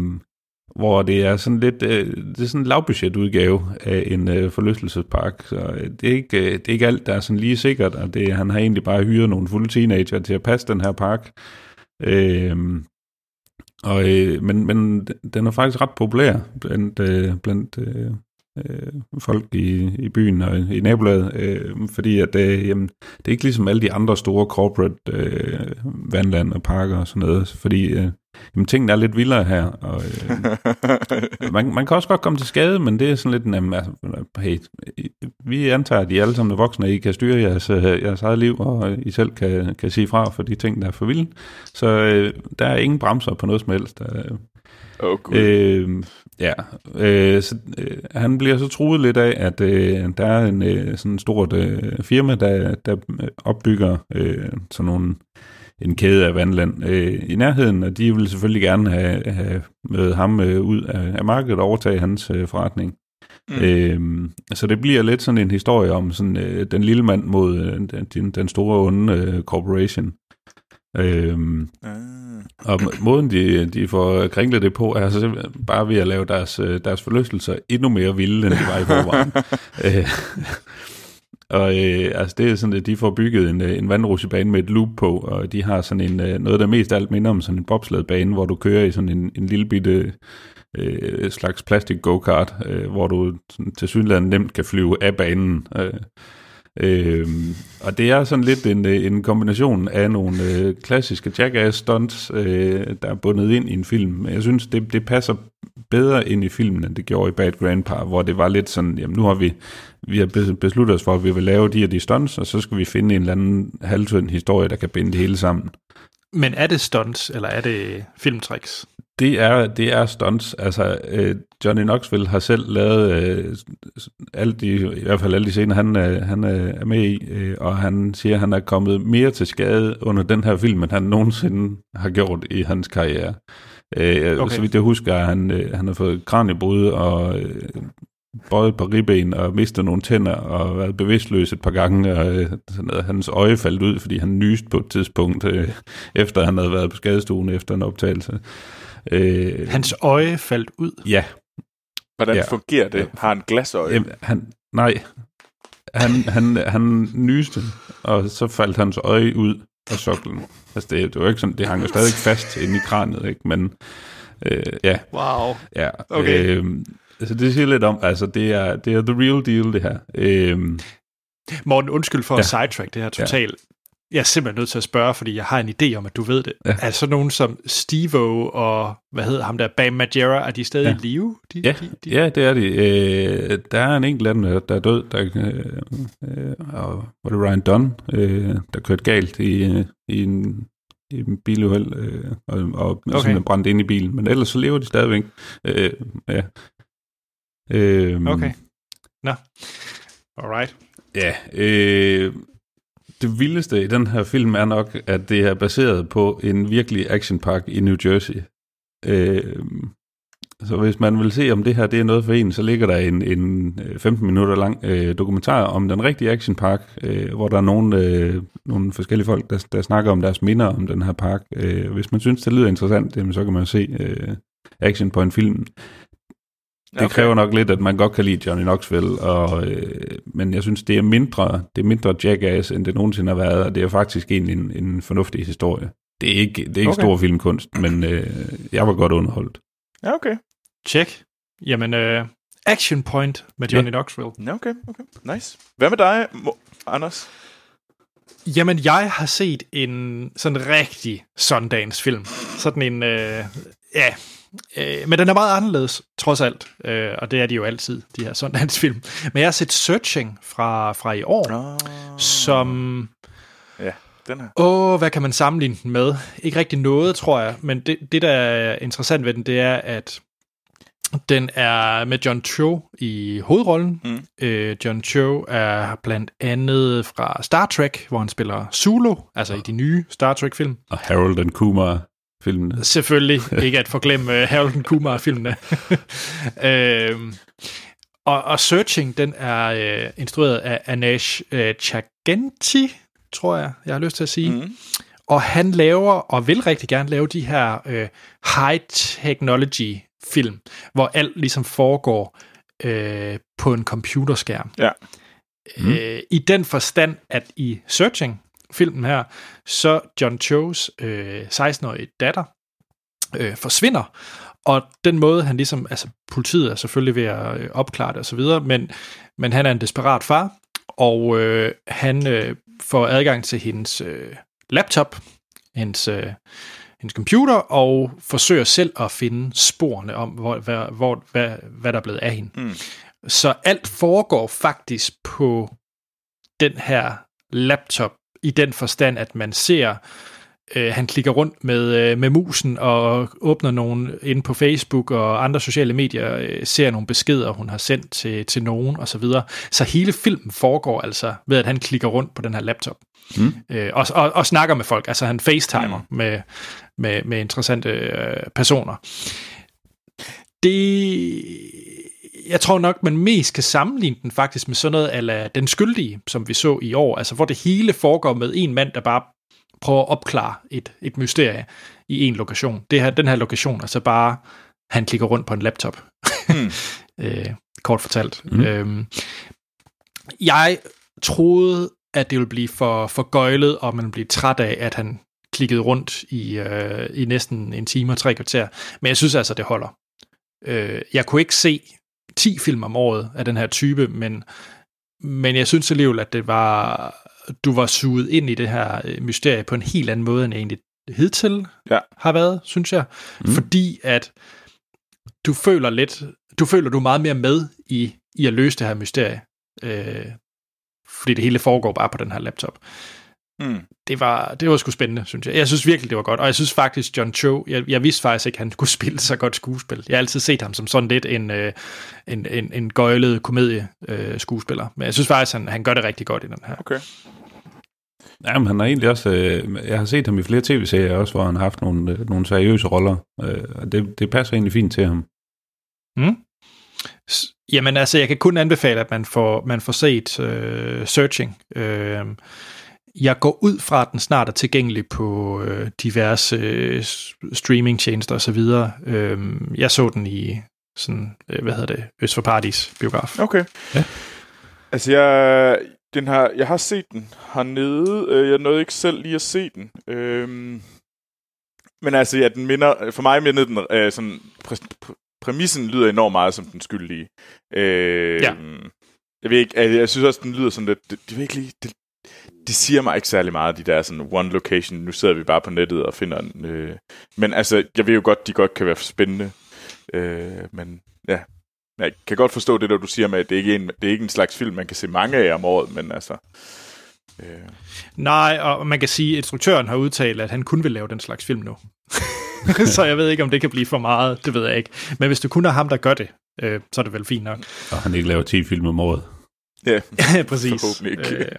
hvor det er sådan lidt, øh, det er sådan en lavbudgetudgave af en øh, forlystelsespark, så øh, det er, ikke, øh, det er ikke alt, der er sådan lige sikkert, og det, han har egentlig bare hyret nogle fulde teenager til at passe den her park. Øh, og, øh, men, men den er faktisk ret populær blandt, øh, blandt øh, øh, folk i, i byen og i nabolaget, øh, fordi at, øh, jamen, det er ikke ligesom alle de andre store corporate øh, vandland og parker og sådan noget, fordi øh, jamen, tingene er lidt vildere her, og øh, man, man kan også godt komme til skade, men det er sådan lidt, jamen, altså, hey, vi antager, at I alle sammen er voksne, og I kan styre jeres, øh, jeres eget liv, og I selv kan, kan sige fra for de ting, der er for vilde. Så øh, der er ingen bremser på noget som helst. Øh, Oh, God. Øh, ja, øh, så, øh, han bliver så truet lidt af, at øh, der er en øh, sådan stort øh, firma, der, der opbygger øh, sådan nogle en kæde af vandland øh, i nærheden, og de vil selvfølgelig gerne have, have med ham øh, ud af, af markedet og overtage hans øh, forretning. Mm. Øh, så det bliver lidt sådan en historie om sådan øh, den lille mand mod øh, den, den store onde øh, corporation. Øhm, ah. Og måden, de, de får kringlet det på, er så bare ved at lave deres, øh, deres forlystelser endnu mere vilde, end de var i forvejen. øh, og øh, altså det er sådan, at de får bygget en, øh, en vandrutsjebane med et loop på, og de har sådan en, øh, noget, der mest alt minder om sådan en bobsledbane, hvor du kører i sådan en, en lille bitte øh, slags plastik go-kart, øh, hvor du til synligheden nemt kan flyve af banen. Øh, Øh, og det er sådan lidt en, øh, en kombination af nogle øh, klassiske jackass stunts, øh, der er bundet ind i en film. Jeg synes, det, det passer bedre ind i filmen, end det gjorde i Bad Grandpa, hvor det var lidt sådan, jamen nu har vi, vi har besluttet os for, at vi vil lave de her de stunts, og så skal vi finde en eller anden halvtønd historie, der kan binde det hele sammen. Men er det stunts, eller er det filmtricks? Det er, det er stunts. Altså, øh, Johnny Knoxville har selv lavet øh, alle de, i hvert fald alle de scener, han, øh, han øh, er med i, øh, og han siger, at han er kommet mere til skade under den her film, end han nogensinde har gjort i hans karriere. Øh, okay. Så vidt jeg husker, at han, øh, han har fået kraniebrud og øh, bøjet på ribben og mistet nogle tænder og været bevidstløs et par gange, og øh, sådan noget, hans øje faldt ud, fordi han nyste på et tidspunkt, øh, efter han havde været på skadestuen efter en optagelse. Øh, Hans øje faldt ud? Ja. Hvordan ja. fungerer det? Har han glasøje? Jamen, han, nej. Han, han, han nyste, og så faldt hans øje ud af soklen. Altså, det, det var ikke sådan, det hang jo stadig fast inde i kranet, ikke? Men, øh, ja. Wow. Ja. Okay. Øh, altså, det siger lidt om, altså, det er, det er the real deal, det her. Øh, Morten, undskyld for ja. at sidetrack det her totalt. Jeg er simpelthen nødt til at spørge, fordi jeg har en idé om, at du ved det. Ja. Er så nogen som Stevo og, hvad hedder ham der, Bam Majera, er de stadig ja. i live? De, ja. De, de? ja, det er de. Øh, der er en enkelt af dem, der er død, der, øh, øh, og var det Ryan Dunn, øh, der kørte galt i, øh, i en i en biluheld, øh, og, og okay. simpelthen brændt ind i bilen. Men ellers så lever de stadigvæk. Øh, ja. Øh, okay. Nå. Alright. Ja, øh, det vildeste i den her film er nok, at det er baseret på en virkelig actionpark i New Jersey. Øh, så hvis man vil se, om det her det er noget for en, så ligger der en, en øh, 15 minutter lang øh, dokumentar om den rigtige actionpark, øh, hvor der er nogle, øh, nogle forskellige folk, der, der snakker om deres minder om den her park. Øh, hvis man synes, det lyder interessant, jamen, så kan man se øh, action på en film. Det okay. kræver nok lidt, at man godt kan lide Johnny Knoxville, og, øh, men jeg synes, det er mindre, det er mindre jackass, end det nogensinde har været, og det er faktisk en, en, en fornuftig historie. Det er ikke, det er ikke okay. stor filmkunst, men øh, jeg var godt underholdt. Ja, okay. Check. Jamen, øh, Action Point med Johnny ja. Knoxville. Ja, okay, okay. Nice. Hvad med dig, Anders? Jamen, jeg har set en sådan rigtig Sundance-film. Sådan en, øh, ja, Øh, men den er meget anderledes, trods alt. Øh, og det er de jo altid, de her Sundance-film. Men jeg har set Searching fra, fra i år, oh. som... Ja, den her. Åh, hvad kan man sammenligne den med? Ikke rigtig noget, tror jeg. Men det, det, der er interessant ved den, det er, at den er med John Cho i hovedrollen. Mm. Øh, John Cho er blandt andet fra Star Trek, hvor han spiller Zulu, altså i de nye Star Trek-film. Og Harold and Kumar filmene. Selvfølgelig, ikke at forglemme uh, Harold Kumar-filmene. uh, og, og Searching, den er uh, instrueret af Anash uh, Chagenti, tror jeg, jeg har lyst til at sige. Mm. Og han laver, og vil rigtig gerne lave de her uh, high technology film, hvor alt ligesom foregår uh, på en computerskærm. Ja. Mm. Uh, I den forstand, at i Searching, filmen her, så John Cho's øh, 16-årige datter øh, forsvinder, og den måde, han ligesom, altså politiet er selvfølgelig ved at øh, opklare det og så videre, men, men han er en desperat far, og øh, han øh, får adgang til hendes øh, laptop, hendes, øh, hendes computer, og forsøger selv at finde sporene om, hvor, hvor, hvor, hvad, hvad der er blevet af hende. Mm. Så alt foregår faktisk på den her laptop i den forstand, at man ser øh, han klikker rundt med, øh, med musen og åbner nogle ind på Facebook og andre sociale medier, øh, ser nogle beskeder, hun har sendt til, til nogen osv. Så, videre. så hele filmen foregår altså ved, at han klikker rundt på den her laptop. Mm. Øh, og, og, og snakker med folk. Altså han facetimer mm. med, med, med interessante øh, personer. Det jeg tror nok, man mest kan sammenligne den faktisk med sådan noget af Den Skyldige, som vi så i år, altså hvor det hele foregår med en mand, der bare prøver at opklare et, et mysterie i en lokation. Det her, den her lokation altså bare, han klikker rundt på en laptop. Mm. øh, kort fortalt. Mm. Øhm, jeg troede, at det ville blive for, for gøjlet, og man blive træt af, at han klikkede rundt i, øh, i næsten en time og tre kvarter. Men jeg synes altså, det holder. Øh, jeg kunne ikke se 10 film om året af den her type, men, men jeg synes alligevel, at det var, du var suget ind i det her øh, mysterie på en helt anden måde, end jeg egentlig hidtil ja. har været, synes jeg. Mm. Fordi at du føler lidt, du føler du er meget mere med i, i at løse det her mysterie. Øh, fordi det hele foregår bare på den her laptop. Mm. Det, var, det var sgu spændende, synes jeg. Jeg synes virkelig, det var godt. Og jeg synes faktisk, John Cho, jeg, jeg vidste faktisk ikke, at han kunne spille så godt skuespil. Jeg har altid set ham som sådan lidt en, øh, en, en, en gøjlet komedie-skuespiller. Øh, Men jeg synes faktisk, han, han gør det rigtig godt i den her. Okay. Jamen, han har egentlig også... Øh, jeg har set ham i flere tv-serier også, hvor han har haft nogle, øh, nogle seriøse roller. Øh, det, det passer egentlig fint til ham. Mm. Jamen altså, jeg kan kun anbefale, at man får, man får set øh, Searching. Øh, jeg går ud fra, at den snart er tilgængelig på øh, diverse øh, streamingtjenester osv. Øh, jeg så den i sådan, øh, hvad hedder det, Øst for Paradis biograf. Okay. Ja. Altså, jeg, den har, jeg har set den hernede. Øh, jeg nåede ikke selv lige at se den. Øhm, men altså, ja, den minder, for mig minder den øh, sådan, præ, præmissen lyder enormt meget som den skyldige. Øh, ja. Jeg ved ikke, altså, jeg synes også, den lyder sådan lidt, det, det, virkelig, det, det siger mig ikke særlig meget, de der sådan one location, nu sidder vi bare på nettet og finder en, øh, men altså, jeg ved jo godt, de godt kan være spændende, øh, men ja, jeg kan godt forstå det, der du siger med, at det ikke er en, det er ikke en slags film, man kan se mange af om året, men altså... Øh. Nej, og man kan sige, at instruktøren har udtalt, at han kun vil lave den slags film nu. så jeg ved ikke, om det kan blive for meget, det ved jeg ikke. Men hvis du kun har ham, der gør det, øh, så er det vel fint nok. Og han ikke laver 10 film om året. Ja, præcis. Forhåbentlig ikke. Øh,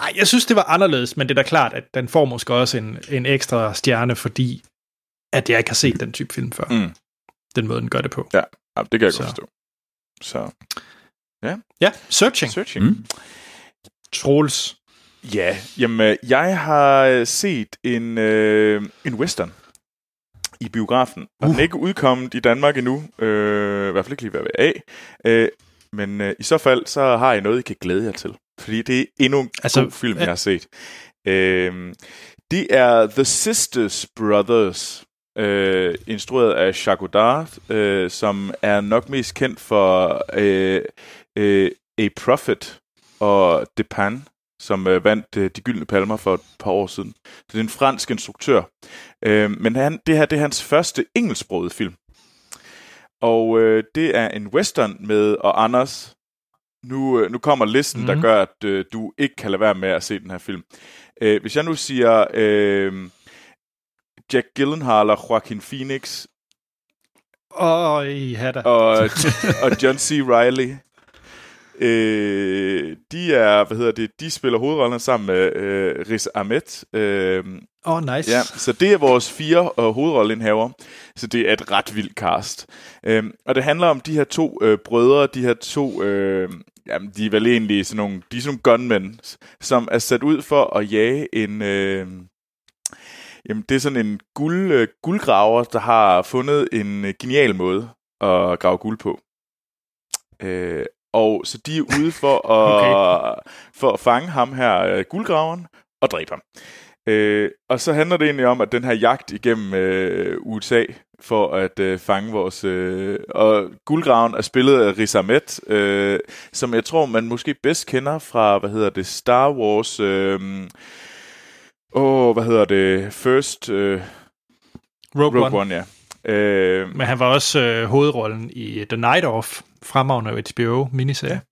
ej, jeg synes, det var anderledes, men det er da klart, at den får måske også en, en ekstra stjerne, fordi at jeg ikke har set den type film før. Mm. Den måde, den gør det på. Ja, det kan jeg så. godt forstå. Så, ja. Ja, Searching. Searching. Mm. Troels. Ja, jamen, jeg har set en, øh, en western i biografen. Og uh. den er ikke udkommet i Danmark endnu. Øh, I hvert fald ikke lige ved af. Øh, men øh, i så fald, så har jeg noget, I kan glæde jer til. Fordi det er endnu en altså, god film, jeg har set. Øh, det er The Sisters Brothers, øh, instrueret af Jacques Godard, øh, som er nok mest kendt for øh, øh, A Prophet og Pan, som øh, vandt øh, de gyldne palmer for et par år siden. Så det er en fransk instruktør. Øh, men han, det her det er hans første engelsksprogede film. Og øh, det er en western med, og Anders, nu, øh, nu kommer listen, mm-hmm. der mhm. gør, at øh, du ikke kan lade være med at se den her film. Øh, hvis jeg nu siger øh, Jack Gyllenhaal og Joaquin Phoenix. Åh, i. Og, og John C. Reilly. Øh, de er, hvad hedder det, de spiller hovedrollen sammen med øh, Riz Ahmed. Øh, oh, nice. Ja, så det er vores fire øh, hovedrollenhaver. Så det er et ret vildt cast. Øh, og det handler om de her to øh, brødre, de her to, øh, jamen de er vel egentlig sådan nogle, de er sådan nogle gunmen, som er sat ud for at jage en... Øh, Jamen, det er sådan en guld, øh, guldgraver, der har fundet en øh, genial måde at grave guld på. Øh, og så de er ude for at, okay. for at fange ham her, øh, guldgraveren, og dræbe ham. Øh, og så handler det egentlig om, at den her jagt igennem øh, USA for at øh, fange vores... Øh, og guldgraven er spillet af Riz Ahmed, øh, som jeg tror, man måske bedst kender fra, hvad hedder det, Star Wars... Øh, Åh, hvad hedder det? First... Øh, Rogue, Rogue One. One, ja. Øh, Men han var også øh, hovedrollen i The Night Of, fremragende HBO miniserie. Ja.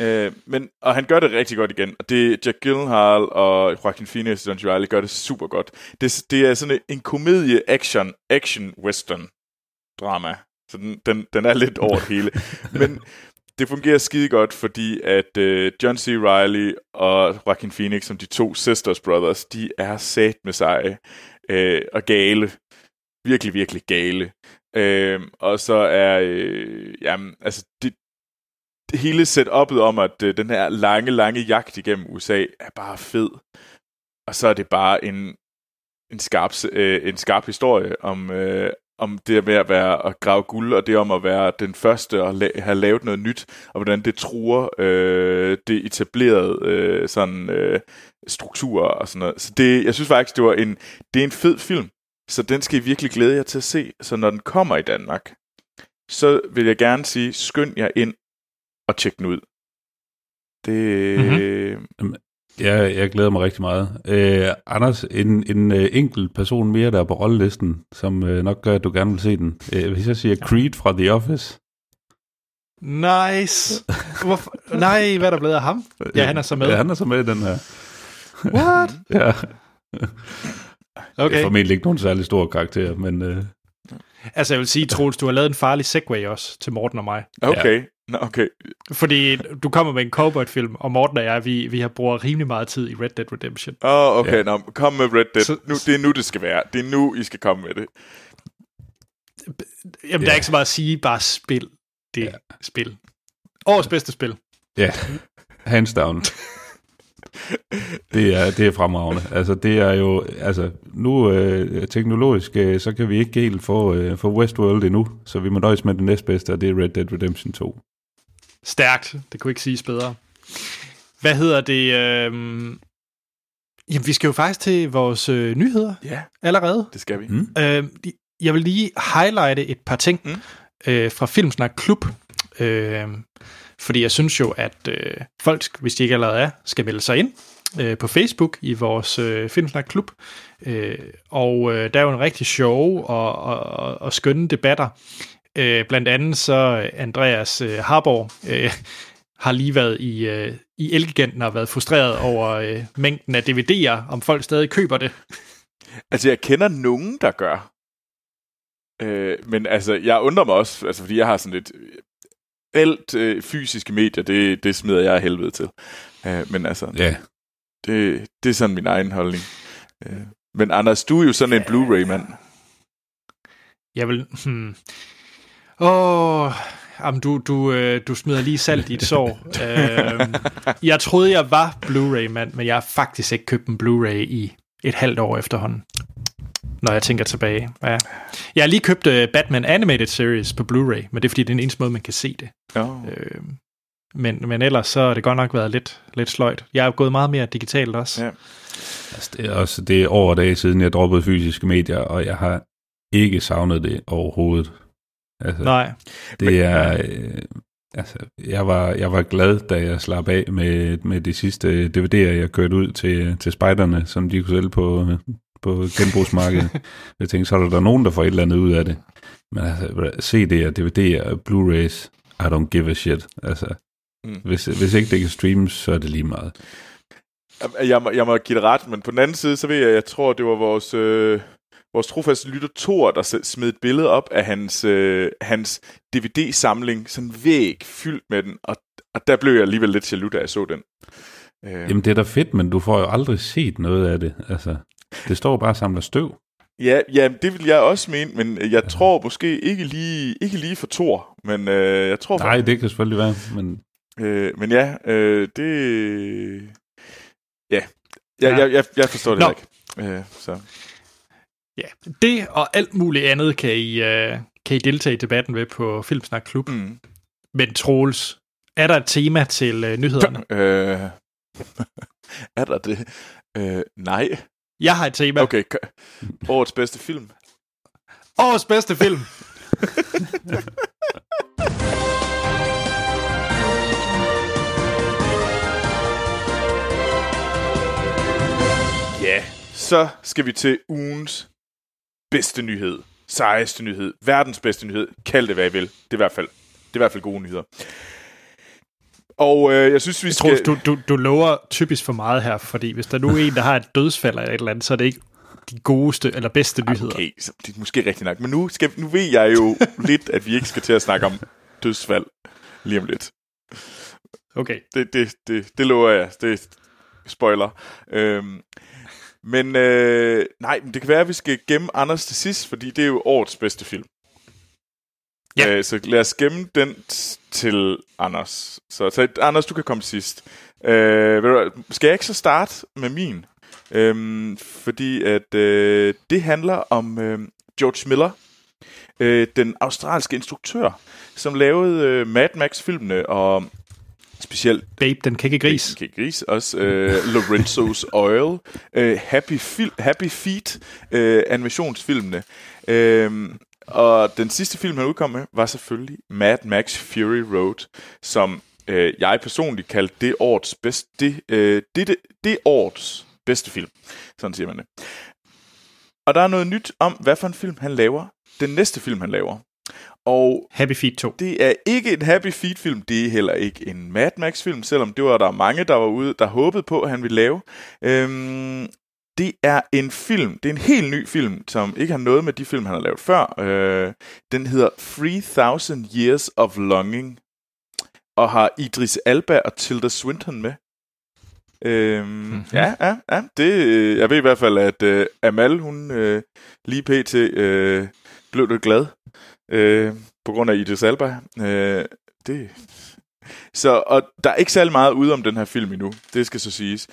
Øh, men, og han gør det rigtig godt igen. Og det Jack Gyllenhaal og Joaquin Phoenix og John Reilly gør det super godt. Det, det er sådan en, komedie action action western drama. Så den, den, den er lidt over det hele. Men det fungerer skide godt, fordi at uh, John C. Reilly og Joaquin Phoenix, som de to sisters brothers, de er sat med sig uh, og gale. Virkelig, virkelig gale. Uh, og så er, uh, jamen, altså, det hele setup'et om, at øh, den her lange, lange jagt igennem USA er bare fed. Og så er det bare en, en skarp, øh, en skarp historie om, øh, om det med at være at grave guld, og det om at være den første og la- have lavet noget nyt, og hvordan det truer øh, det etablerede øh, sådan øh, strukturer og sådan noget. Så det, jeg synes faktisk, det var en, det er en fed film, så den skal I virkelig glæde jer til at se. Så når den kommer i Danmark, så vil jeg gerne sige, skynd jer ind og tjek den ud. Det, mm-hmm. Ja, jeg glæder mig rigtig meget. Øh, Anders, en, en uh, enkelt person mere, der er på rollelisten, som uh, nok gør, at du gerne vil se den. Uh, hvis jeg siger Creed fra The Office. Nice. Hvorfor? Nej, hvad er der blevet af ham? Ja, han er så med. Ja, han er så med i den her. What? ja. Okay. Det er formentlig ikke nogen særlig stor karakter, men... Uh... Altså, jeg vil sige, Troels, du har lavet en farlig segway også til Morten og mig. Okay. Nå, okay. Fordi du kommer med en cowboy-film, og Morten og jeg, vi, vi har brugt rimelig meget tid i Red Dead Redemption. Åh, oh, okay. Ja. Nå, kom med Red Dead. Så, nu, det er nu, det skal være. Det er nu, I skal komme med det. Jamen, ja. der er ikke så meget at sige. Bare spil det ja. spil. Årets bedste spil. Ja, hands down. det er, det er fremragende. Altså, det er jo, altså, nu øh, teknologisk, øh, så kan vi ikke helt få, øh, få Westworld endnu, så vi må nøjes med det næstbedste, og det er Red Dead Redemption 2. Stærkt. Det kunne ikke siges bedre. Hvad hedder det? Øh... Jamen, vi skal jo faktisk til vores øh, nyheder ja, allerede. det skal vi. Mm. Øh, jeg vil lige highlighte et par ting mm. øh, fra Filmsnak Klub. Øh, fordi jeg synes jo, at øh, folk, hvis de ikke allerede er, skal melde sig ind øh, på Facebook i vores øh, Filmsnak Klub. Øh, og øh, der er jo en rigtig sjov og, og, og, og skønne debatter. Øh, blandt andet så Andreas øh, Harborg øh, har lige været i, øh, i Elgiganten og været frustreret over øh, mængden af DVD'er, om folk stadig køber det. Altså, jeg kender nogen, der gør. Øh, men altså, jeg undrer mig også, altså, fordi jeg har sådan lidt... Alt øh, fysiske medier, det, det smider jeg helvede til. Øh, men altså, ja. det, det er sådan min egen holdning. Øh, men Anders, du er jo sådan en Blu-ray-mand. Jeg vil... Hmm. Åh, oh, jamen du, du, øh, du smider lige salt i et sår. øh, jeg troede, jeg var Blu-ray-mand, men jeg har faktisk ikke købt en Blu-ray i et halvt år efterhånden når jeg tænker tilbage. Ja. Jeg har lige købt uh, Batman Animated Series på Blu-ray, men det er fordi, det er den eneste måde, man kan se det. Oh. Øh, men, men ellers så har det godt nok været lidt, lidt sløjt. Jeg er gået meget mere digitalt også. Ja. Altså, det, er også, det er over dage siden, jeg droppede fysiske medier, og jeg har ikke savnet det overhovedet. Altså, Nej. Det er... Øh, altså, jeg var, jeg var glad, da jeg slap af med, med de sidste DVD'er, jeg kørte ud til, til spejderne, som de kunne sælge på, på genbrugsmarkedet. jeg tænkte, så er der, der nogen, der får et eller andet ud af det. Men altså, CD'er, DVD'er, Blu-rays, I don't give a shit. Altså, mm. hvis, hvis ikke det kan streames, så er det lige meget. Jeg må, jeg må give det ret, men på den anden side, så ved jeg, jeg tror, det var vores, øh, vores trofaste lytter Thor, der smed et billede op af hans, øh, hans DVD-samling, sådan væg fyldt med den, og, og der blev jeg alligevel lidt jaloux, da jeg så den. Øh. Jamen det er da fedt, men du får jo aldrig set noget af det. Altså. Det står bare og samler støv. Ja, ja, det vil jeg også mene, men jeg tror måske ikke lige, ikke lige for Thor, men øh, jeg tror... Nej, det kan selvfølgelig være, men... Øh, men ja, øh, det... Ja, jeg, ja. Jeg, jeg, jeg forstår det Nå. ikke. Øh, så. Ja, det og alt muligt andet kan I, uh, kan I deltage i debatten ved på Filmsnak Klub. Mm. Men Troels, er der et tema til uh, nyhederne? Øh, er der det? Øh, nej. Jeg har et tema. Okay, årets bedste film. Årets bedste film. ja, så skal vi til ugens bedste nyhed. Sejeste nyhed. Verdens bedste nyhed. Kald det, hvad I vil. Det er i hvert fald, det er i hvert fald gode nyheder. Og øh, jeg synes, vi jeg skal... Tror, du, du, du lover typisk for meget her, fordi hvis der nu er en, der har et dødsfald eller et eller andet, så er det ikke de godeste eller bedste nyheder. Okay, så det er måske rigtigt nok. Men nu, skal, nu ved jeg jo lidt, at vi ikke skal til at snakke om dødsfald lige om lidt. Okay. Det, det, det, det lover jeg. Det er spoiler. Øhm, men øh, nej, men det kan være, at vi skal gemme Anders til sidst, fordi det er jo årets bedste film. Ja. Øh, så lad os gemme den til Anders. Så, så Anders, du kan komme sidst. Øh, du, skal jeg ikke så starte med min? Øhm, fordi at øh, det handler om øh, George Miller, øh, den australske instruktør, som lavede øh, Mad Max-filmene og specielt Babe, den kække gris. Den kække gris, også øh, Lorenzo's Oil, øh, Happy, Fil- Happy Feet, øh, animationsfilmene. Øh, og den sidste film, han udkom med, var selvfølgelig Mad Max Fury Road, som øh, jeg personligt kaldte det årets bedste, det, øh, det, det, det årets bedste film. Sådan siger man det. Og der er noget nyt om, hvad for en film han laver. Den næste film, han laver. Og Happy Feet 2. Det er ikke en Happy Feet film, det er heller ikke en Mad Max film, selvom det var der mange, der var ude, der håbede på, at han ville lave. Øhm, det er en film, det er en helt ny film, som ikke har noget med de film, han har lavet før. Øh, den hedder 3000 Years of Longing, og har Idris Alba og Tilda Swinton med. Øhm, mm-hmm. Ja, ja, ja. Det, jeg ved i hvert fald, at uh, Amal, hun uh, lige pt. Uh, blev lidt glad uh, på grund af Idris Alba. Uh, det... Så, og der er ikke særlig meget ude om den her film endnu, det skal så siges.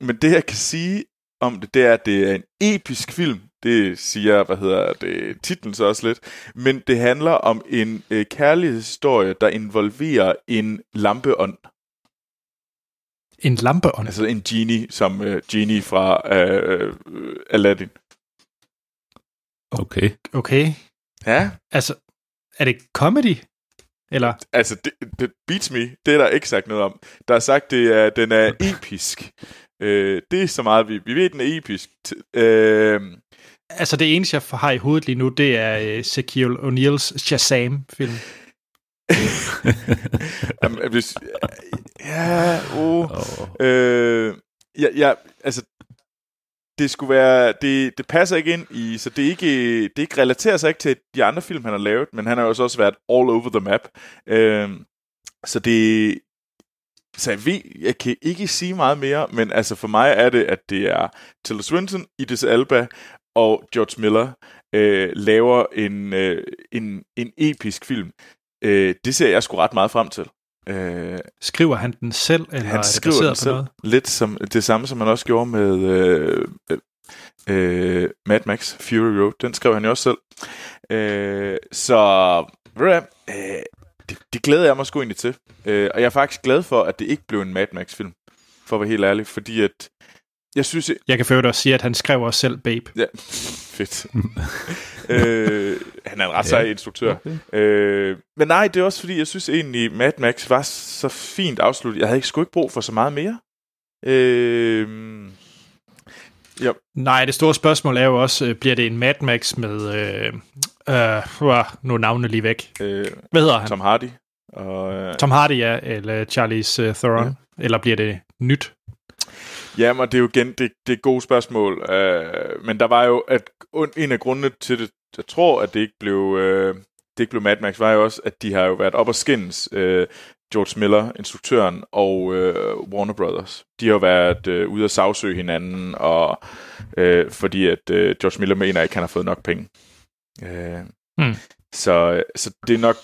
Men det, jeg kan sige om det, det er, at det er en episk film. Det siger, hvad hedder det, titlen så også lidt. Men det handler om en uh, kærlighedshistorie, der involverer en lampeånd. En lampeånd? Altså en genie, som uh, genie fra uh, Aladdin. Okay. Okay. Ja. Altså, er det comedy? Eller? Altså, det, det beats me. Det er der ikke sagt noget om. Der er sagt, det er, den er episk. Uh, det er så meget, vi, vi ved, den er episk. Uh, altså, det eneste, jeg har i hovedet lige nu, det er uh, Shaquille O'Neal's Shazam-film. Jamen, hvis, ja, oh, oh. Øh, ja, ja, altså, det skulle være, det, det passer ikke ind i, så det ikke, det ikke relaterer sig ikke til de andre film, han har lavet, men han har jo også været all over the map. Øh, så det, så jeg ved, jeg kan ikke sige meget mere, men altså for mig er det, at det er Tilda Swinton, Idris Alba og George Miller øh, laver en, øh, en, en episk film. Øh, det ser jeg sgu ret meget frem til. Øh, skriver han den selv, eller han skriver den selv. Noget? Lidt som det samme, som han også gjorde med øh, øh, Mad Max Fury Road. Den skrev han jo også selv. Øh, så øh, det, det glæder jeg mig sgu egentlig til. Øh, og jeg er faktisk glad for, at det ikke blev en Mad Max-film. For at være helt ærlig. Fordi at jeg synes... Jeg, jeg kan føre også sige, at han skrev også selv Babe. Ja, fedt. øh, han er en ret sej ja. instruktør. Okay. Øh, men nej, det er også fordi, jeg synes egentlig, Mad Max var så fint afsluttet. Jeg havde ikke sgu ikke brug for så meget mere. Øh, ja. Nej, det store spørgsmål er jo også, øh, bliver det en Mad Max med... Øh, øh, nu er navnene lige væk. Øh, Hvad hedder han? Tom Hardy. Og, øh, Tom Hardy, ja, eller Charlize uh, Theron. Ja. Eller bliver det nyt? Jamen, det er jo igen, det, det er et godt spørgsmål. Uh, men der var jo, at en af grundene til det, jeg tror, at det ikke blev, uh, det ikke blev Mad Max, var jo også, at de har jo været op og skins, uh, George Miller, instruktøren, og uh, Warner Brothers. De har været uh, ude at sagsøge hinanden, og uh, fordi at uh, George Miller mener ikke, at han har fået nok penge. Uh, hmm. Så, så det er nok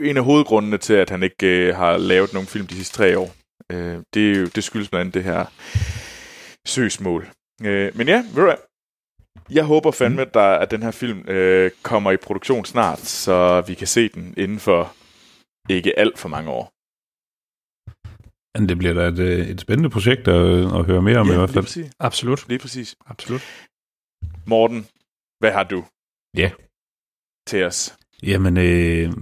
en af hovedgrundene til, at han ikke uh, har lavet nogen film de sidste tre år. Øh, det, er jo, det skyldes blandt andet det her søgsmål. Øh, men ja, ved du jeg håber fandme, mm. der, at den her film øh, kommer i produktion snart, så vi kan se den inden for ikke alt for mange år. Men det bliver da et, øh, et spændende projekt at, at høre mere om ja, i hvert fald. Præcis. Absolut. Lige præcis. Absolut. Morten, hvad har du? Ja. Til os. Jamen, øh,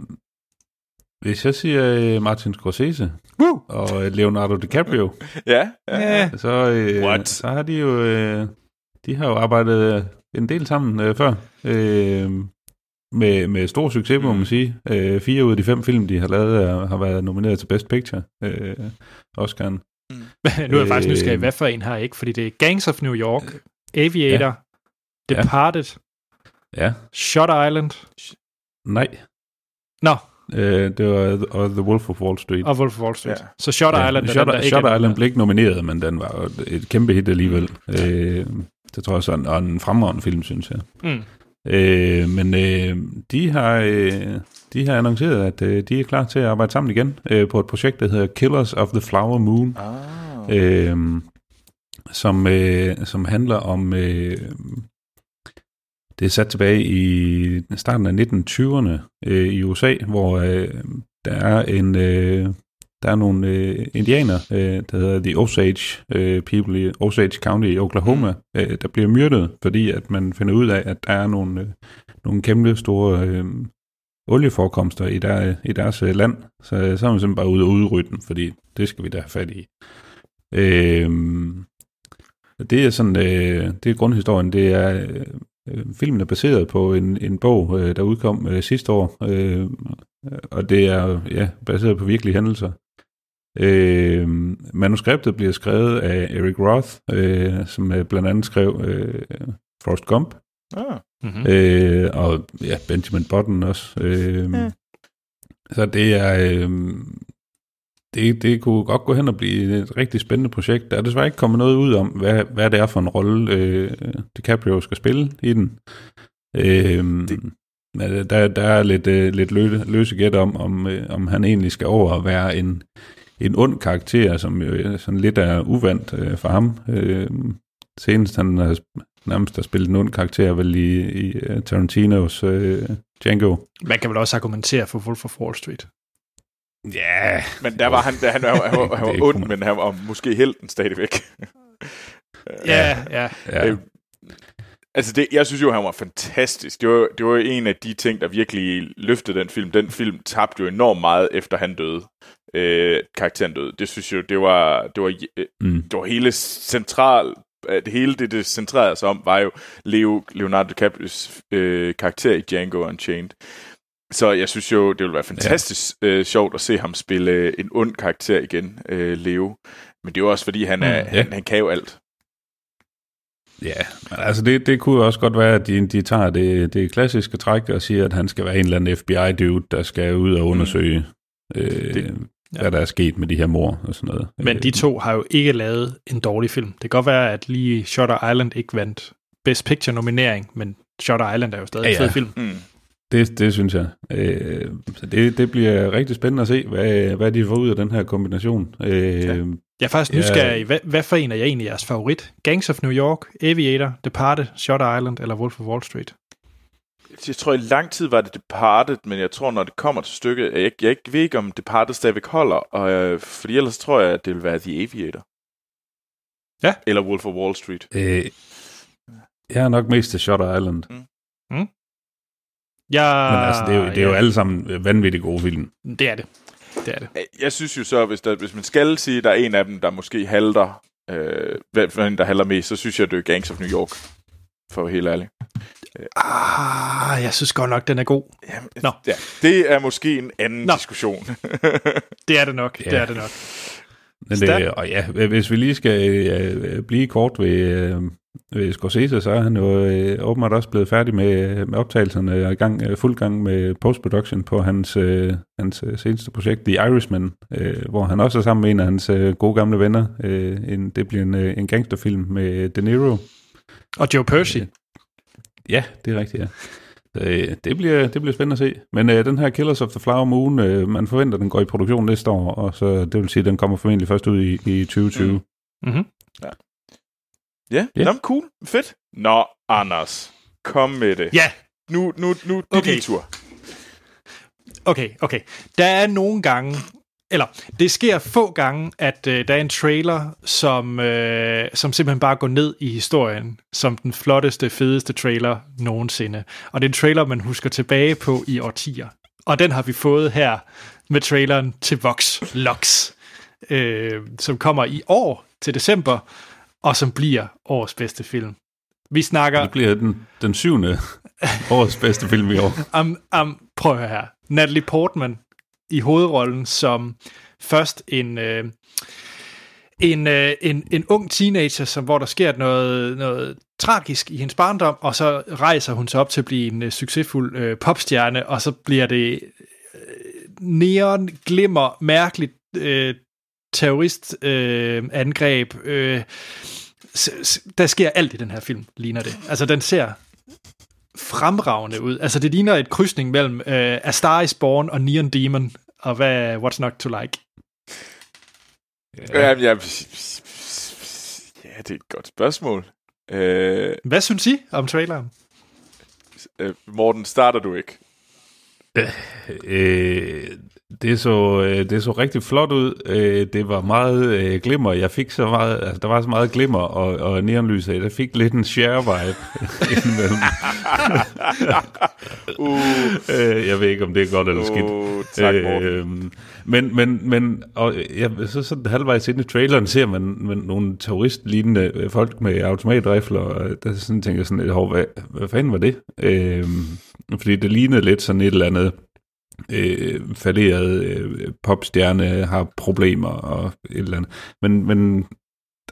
hvis jeg siger øh, Martin Scorsese Woo! og øh, Leonardo DiCaprio, ja, ja, ja. Så, øh, så har de jo øh, de har jo arbejdet en del sammen øh, før. Øh, med, med stor succes, må man mm. sige. Øh, fire ud af de fem film, de har lavet, er, har været nomineret til Best Picture. Øh, Oscar'en. Mm. nu er jeg faktisk nysgerrig, hvad for en har ikke, fordi det er Gangs of New York, Aviator, ja. Departed, ja. Shot Island. Nej. Nå, Øh, det var og The Wolf of Wall Street. Og Wolf of Wall Street. Ja. Så Shot ja, Island... Shot, den, Shot Island blev ikke nomineret, men den var et kæmpe hit alligevel. Øh, det tror jeg sådan, og en fremragende film, synes jeg. Mm. Øh, men øh, de har øh, de har annonceret, at øh, de er klar til at arbejde sammen igen øh, på et projekt, der hedder Killers of the Flower Moon. Ah. Øh, som, øh, som handler om øh, det er sat tilbage i starten af 1920'erne øh, i USA, hvor øh, der er en øh, der er nogle øh, indianer, øh, der hedder The Osage øh, People i Osage County i Oklahoma, mm. øh, der bliver myrdet, fordi at man finder ud af, at der er nogle, øh, nogle kæmpe store øh, olieforekomster i, der, i deres øh, land. Så, så er man simpelthen bare ude og udrydde dem, fordi det skal vi da have fat i. Øh, det er sådan, øh, det er grundhistorien. Det er øh, Øh, filmen er baseret på en, en bog, øh, der udkom øh, sidste år, øh, og det er ja, baseret på virkelige hændelser. Øh, manuskriptet bliver skrevet af Eric Roth, øh, som blandt andet skrev øh, Forrest Gump, ah. mm-hmm. øh, og ja, Benjamin Button også. Øh, ja. Så det er, øh, det, det kunne godt gå hen og blive et rigtig spændende projekt. Der er desværre ikke kommet noget ud om, hvad, hvad det er for en rolle, øh, DiCaprio skal spille i den. Øh, det. Der, der er lidt, øh, lidt lø, løse gæt om, om, øh, om han egentlig skal over at være en, en ond karakter, som jo sådan lidt er uvandt øh, for ham. Øh, senest han har nærmest har spillet en ond karakter vel i, i uh, Tarantinos uh, Django. Man kan vel også argumentere for Wolf of Wall Street. Ja. Yeah. Men der var han, der, han, var, han, var, han var ond, men han var måske helten stadigvæk. ja, ja. ja. Øh, altså, det, jeg synes jo, han var fantastisk. Det var, det var en af de ting, der virkelig løftede den film. Den film tabte jo enormt meget, efter han døde. Øh, karakteren døde. Det synes jeg, det var, det var, øh, mm. det var hele central, det hele det, det centrerede sig om, var jo Leo, Leonardo DiCaprio's øh, karakter i Django Unchained. Så jeg synes jo, det ville være fantastisk ja. øh, sjovt at se ham spille øh, en ond karakter igen, øh, Leo. Men det er jo også, fordi han, er, mm, ja. han, han kan jo alt. Ja, men altså det, det kunne også godt være, at de, de tager det, det klassiske træk og siger, at han skal være en eller anden FBI-dude, der skal ud og undersøge, mm. øh, det, ja. hvad der er sket med de her mor og sådan noget. Men de to har jo ikke lavet en dårlig film. Det kan godt være, at lige Shutter Island ikke vandt Best Picture-nominering, men Shutter Island er jo stadig ja, ja. en fed film. Mm. Det, det synes jeg. Øh, så det, det bliver rigtig spændende at se, hvad, hvad de får ud af den her kombination. Øh, ja. Jeg er faktisk nysgerrig. Hvad, hvad for en er jeg egentlig jeres favorit? Gangs of New York, Aviator, Departed, Shutter Island eller Wolf of Wall Street? Jeg tror, i lang tid var det Departed, men jeg tror, når det kommer til stykket, jeg, jeg ikke ved ikke, om Departed stadigvæk holder, og, øh, fordi ellers tror jeg, at det vil være The Aviator. Ja. Eller Wolf of Wall Street. Øh, jeg er nok mest til Shutter Island. Mm. Mm. Jeg, Men altså, det er jo, det er jo alle sammen vanvittigt gode film. Det er det. det, er det. Jeg synes jo så, hvis, der, hvis man skal sige, at der er en af dem, der måske halter, øh, hvem der halter mest, så synes jeg, det er Gangs of New York. For at være helt ærlig. Ah, jeg synes godt nok, den er god. Jamen, Nå. Ja, det er måske en anden Nå. diskussion. det er det nok, ja. det er det nok. Men det, og ja, hvis vi lige skal øh, blive kort ved, øh, ved Scorsese, så er han jo øh, åbenbart også blevet færdig med, med optagelserne og i gang, øh, fuld gang med postproduktion på hans, øh, hans øh, seneste projekt, The Irishman, øh, hvor han også er sammen med en af hans øh, gode gamle venner. Øh, en, det bliver en, øh, en gangsterfilm med De Niro. Og Joe Pesci. Øh, ja, det er rigtigt, ja. Øh, det, bliver, det bliver spændende at se. Men øh, den her Killers of the Flower Moon, øh, man forventer, at den går i produktion næste år, og så det vil sige, at den kommer formentlig først ud i, i 2020. Mm. Mm-hmm. Ja. Yeah. Nå, cool. Fedt. Nå, Anders, kom med det. Ja. Nu, nu, nu, det okay. er din tur. Okay, okay. Der er nogle gange, eller det sker få gange, at øh, der er en trailer, som, øh, som simpelthen bare går ned i historien, som den flotteste, fedeste trailer nogensinde. Og det er en trailer, man husker tilbage på i årtier. Og den har vi fået her med traileren til Vox Lux, øh, som kommer i år til december, og som bliver årets bedste film. Vi snakker... Det bliver den, den syvende Årets bedste film i år. Um, um, prøv at høre her. Natalie Portman i hovedrollen som først en... Øh, en, øh, en, en ung teenager, som, hvor der sker noget, noget tragisk i hendes barndom, og så rejser hun sig op til at blive en uh, succesfuld øh, popstjerne, og så bliver det øh, neon, glimmer, mærkeligt øh, terroristangreb. Øh, øh, der sker alt i den her film, ligner det. Altså, den ser fremragende ud. Altså, det ligner et krydsning mellem øh, A Star is Born og Neon Demon, og hvad What's Not to Like. Ja, ja, ja, ja det er et godt spørgsmål. Øh, hvad synes I om traileren? Øh, Morten, starter du ikke? Øh, det så, øh, det så rigtig flot ud. Øh, det var meget øh, glimmer. Jeg fik så meget, altså, der var så meget glimmer og, og neonlys. Jeg fik lidt en share-vibe indimellem. uh. jeg ved ikke, om det er godt eller skidt. Uh, tak, øh, men, men, men og, ja, så sådan halvvejs ind i traileren ser man, man nogle terroristlignende folk med automatrifler, og der sådan tænker jeg sådan, hvad, hvad fanden var det? Øh, fordi det lignede lidt sådan et eller andet øh, falderet øh, popstjerne har problemer og et eller andet. Men, men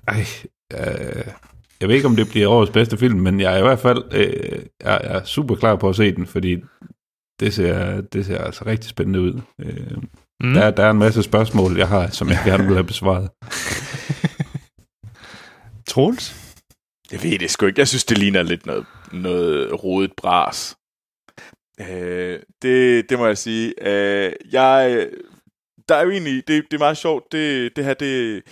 ej, øh, jeg ved ikke, om det bliver årets bedste film, men jeg er i hvert fald øh, jeg er super klar på at se den, fordi det ser, det ser altså rigtig spændende ud. Øh, mm. der, der er en masse spørgsmål, jeg har, som jeg gerne vil have besvaret. Troels? Jeg ved det sgu ikke. Jeg synes, det ligner lidt noget, noget rodet bras. Øh, det, det må jeg sige. Øh, jeg, der er jo egentlig, det, det er meget sjovt, det, det her, det,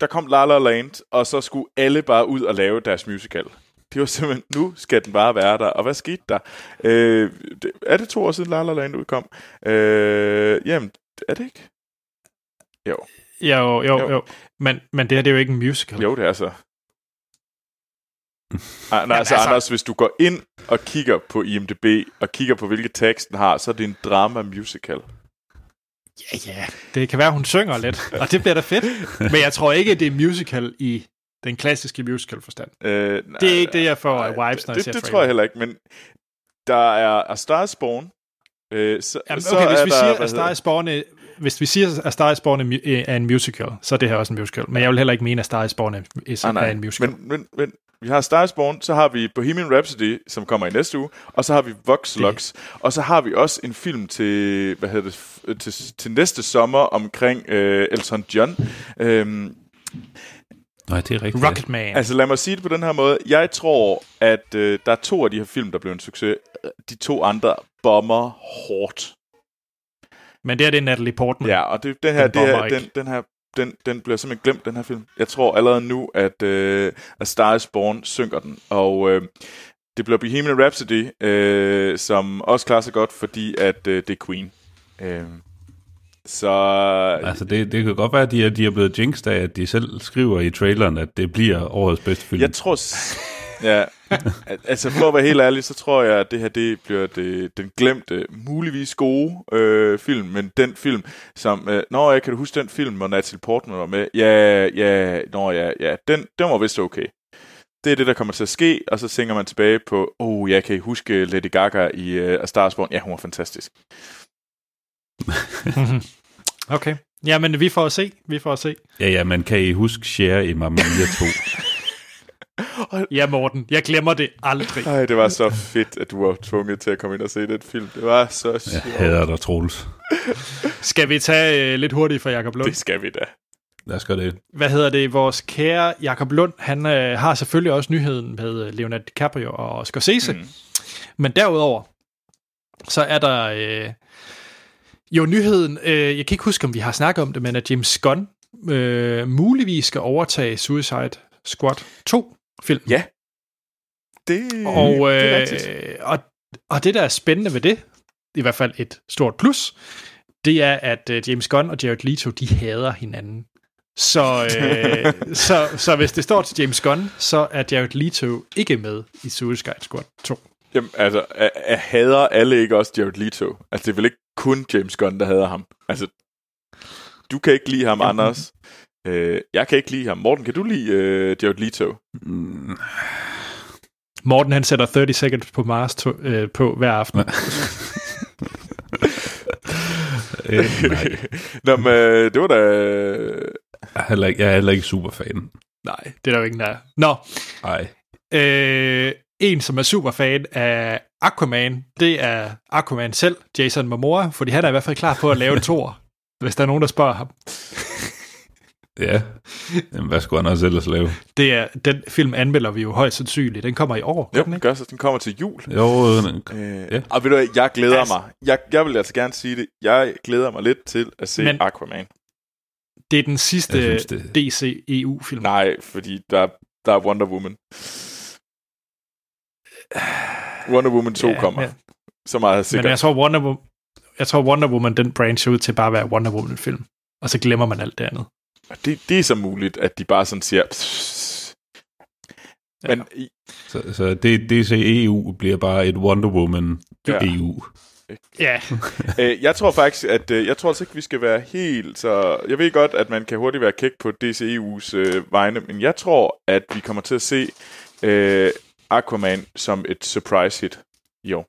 der kom La La Land, og så skulle alle bare ud og lave deres musical. Det var simpelthen, nu skal den bare være der. Og hvad skete der? Øh, det, er det to år siden La La Land udkom? Øh, jamen, er det ikke? Jo. Jo, jo, jo. jo. Men, men det her det er jo ikke en musical. Jo, det er så. Ah, nej, altså, altså, Anders, hvis du går ind og kigger på IMDb, og kigger på, hvilke tekst den har, så er det en drama-musical. Ja, ja. Det kan være, hun synger lidt, og det bliver da fedt. Men jeg tror ikke, det er musical i den klassiske musical-forstand. Øh, nej, det er ikke det, jeg får af vibes, når det, jeg ser Det, det tror jeg heller ikke, men der er A Star is Born. Øh, så, Jamen, okay, så hvis vi der, siger, A Star is Born er, hvis vi siger, at Star is Born er en musical, så er det her også en musical. Men jeg vil heller ikke mene, at Star is Born er, er, ah, nej. en musical. Men, men, men vi har Star is Born, så har vi Bohemian Rhapsody, som kommer i næste uge, og så har vi Vox Lux, og så har vi også en film til, hvad hedder det, til, til næste sommer omkring øh, Elton John. Øhm, Nej, det er rigtigt. Rocketman. Altså lad mig sige det på den her måde. Jeg tror, at øh, der er to af de her film, der blev en succes. De to andre bomber hårdt. Men det er det Natalie Portman. Ja, og det, den her, den, det her, den, den her den, den bliver simpelthen glemt, den her film. Jeg tror allerede nu, at, øh, at Star is Born synker den. Og øh, det bliver Bohemian Rhapsody, øh, som også klarer sig godt, fordi at øh, det er Queen. Øh, så... Altså, det, det kan godt være, at de er, de er blevet jinxed af, at de selv skriver i traileren, at det bliver årets bedste film. Jeg tror... Ja, altså for at være helt ærlig, så tror jeg, at det her det bliver det, den glemte, muligvis gode øh, film, men den film, som, øh, når jeg kan du huske den film, hvor Natalie Portman var med? Ja, ja, nå ja, ja, den, den var vist okay. Det er det, der kommer til at ske, og så tænker man tilbage på, oh, jeg kan huske Lady Gaga i uh, A Star Born. Ja, hun var fantastisk. okay. Ja, men vi får at se. Vi får at se. Ja, ja, men kan I huske Cher i Mamma Mia 2? Ja, Morten, jeg glemmer det aldrig. Nej, det var så fedt, at du var tvunget til at komme ind og se den film. Det var så sjovt. Jeg hader dig, Troels. skal vi tage uh, lidt hurtigt for Jakob Lund? Det skal vi da. Lad os gøre det. Hvad hedder det? Vores kære Jakob Lund, han uh, har selvfølgelig også nyheden med øh, Leonardo DiCaprio og Scorsese. Mm. Men derudover, så er der... Uh, jo, nyheden, uh, jeg kan ikke huske, om vi har snakket om det, men at James Gunn uh, muligvis skal overtage Suicide Squad 2 film. Ja. Det, og, det er rigtigt. Øh, og, og det, der er spændende ved det, i hvert fald et stort plus, det er, at uh, James Gunn og Jared Leto, de hader hinanden. Så, øh, så, så hvis det står til James Gunn, så er Jared Leto ikke med i Suicide Squad 2. Jamen, altså, er, er hader alle ikke også Jared Leto? Altså, det er vel ikke kun James Gunn, der hader ham? Altså, du kan ikke lide ham, Jamen. Anders. Øh, jeg kan ikke lide ham. Morten, kan du lide øh, Jared Leto? Mm. Morten han sætter 30 Seconds på Mars to, øh, på hver aften. øh, Nå, men øh, det var da... Jeg er heller ikke, jeg er heller ikke super fan. Nej, det er der jo ingen, der er. Nå. Nej. Øh, en, som er super fan af Aquaman, det er Aquaman selv, Jason Momoa, fordi han er i hvert fald klar på at lave Thor, hvis der er nogen, der spørger ham. Ja, Jamen, hvad skulle han også ellers lave? Det er, den film anmelder vi jo højst sandsynligt. Den kommer i år, Jo, den den ikke? gør så. Den kommer til jul. Jo, øh, Øh, Ja. Og ved du hvad, jeg glæder Altså- mig. Jeg, jeg vil altså gerne sige det. Jeg glæder mig lidt til at se Men- Men, Aquaman. Det er den sidste Jeg synes, det- DC-EU-film. Nej, fordi der, der er Wonder Woman. Wonder Woman 2 Ja, ja, kommer. men- Så meget er Men sikkert. jeg tror, Wonder Woman, jeg tror, Wonder Woman, den brancher ud til bare at være Wonder Woman-film. Og så glemmer man alt det andet. Det, det er så muligt, at de bare sådan siger... Men i- så, så det, DCEU bliver bare et Wonder Woman Ja. EU. Ja, øh, jeg tror faktisk, at øh, jeg tror altså ikke, vi skal være helt så... Jeg ved godt, at man kan hurtigt være kæk på DCEU's øh, vegne, men jeg tror, at vi kommer til at se øh, Aquaman som et surprise hit i år.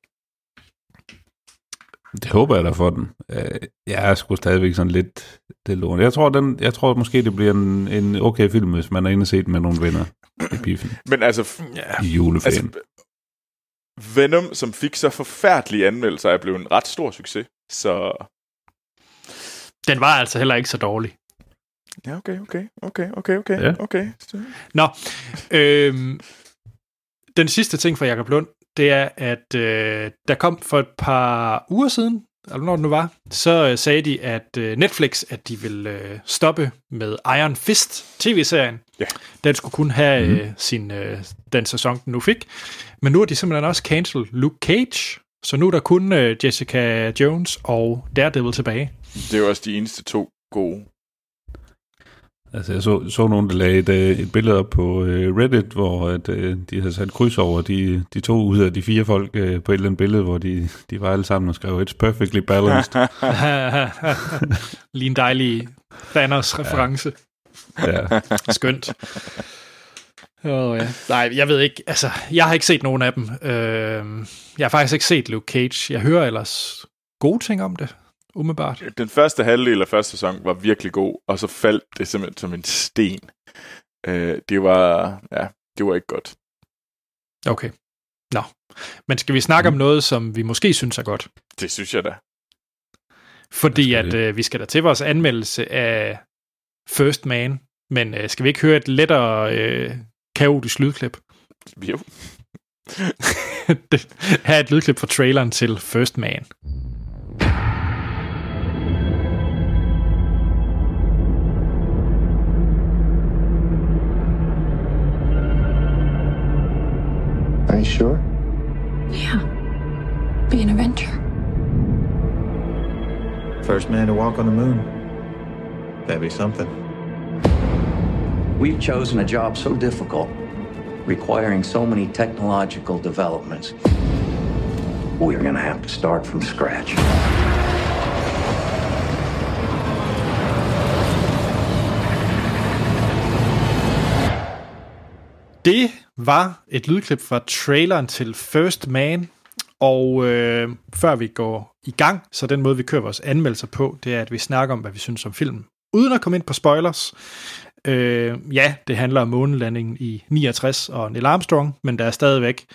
Det håber jeg da for den. Øh, Jeg er sgu stadigvæk sådan lidt det lort. Jeg tror, den, jeg tror måske, det bliver en, en okay film, hvis man er inde og set med nogle venner i biffen Men altså, ja. i juleferien. altså Venom, som fik så forfærdelige anmeldelser, er blevet en ret stor succes. Så den var altså heller ikke så dårlig. ja, okay, okay, okay, okay, okay, Ja. okay. Nå, øhm, den sidste ting fra Jacob Lund, det er, at øh, der kom for et par uger siden, eller når det nu var, så øh, sagde de, at øh, Netflix, at de vil øh, stoppe med Iron Fist tv-serien. Ja. Den skulle kun have Mhm. øh, sin, øh, den sæson, den nu fik. Men nu har de simpelthen også cancelled Luke Cage, så nu er der kun øh, Jessica Jones og Daredevil tilbage. Det er jo også de eneste to gode. Altså, jeg så, så nogen, der lagde et, øh, et billede op på uh, Reddit, hvor at, uh, de havde sat kryds over de, de to ud af de fire folk uh, på et eller andet billede, hvor de, de var alle sammen og skrev, it's perfectly balanced. Lige en dejlig Thanos-reference. ja. Skønt. Oh, ja. Nej, jeg ved ikke. Altså, jeg har ikke set nogen af dem. Øh, jeg har faktisk ikke set Luke Cage. Jeg hører ellers gode ting om det, umiddelbart. Den første halvdel af første sæson var virkelig god, og så faldt det simpelthen som en sten. Øh, det var, ja, det var ikke godt. Okay. Nå. Men skal vi snakke Mm. om noget, som vi måske synes er godt? Det synes jeg da. Fordi at øh, vi skal da til vores anmeldelse af First Man. Men øh, skal vi ikke høre et lettere øh, kaotisk lydklip? Jo. Her er et lydklip fra traileren til First Man. Sure? Yeah. Be an adventure. First man to walk on the moon. That'd be something. We've chosen a job so difficult, requiring so many technological developments. We're going to have to start from scratch. Det var et lydklip fra traileren til First Man, og øh, før vi går i gang, så den måde, vi kører vores anmeldelser på, det er, at vi snakker om, hvad vi synes om filmen, uden at komme ind på spoilers. Øh, ja, det handler om månelandingen i 69 og Neil Armstrong, men der er stadigvæk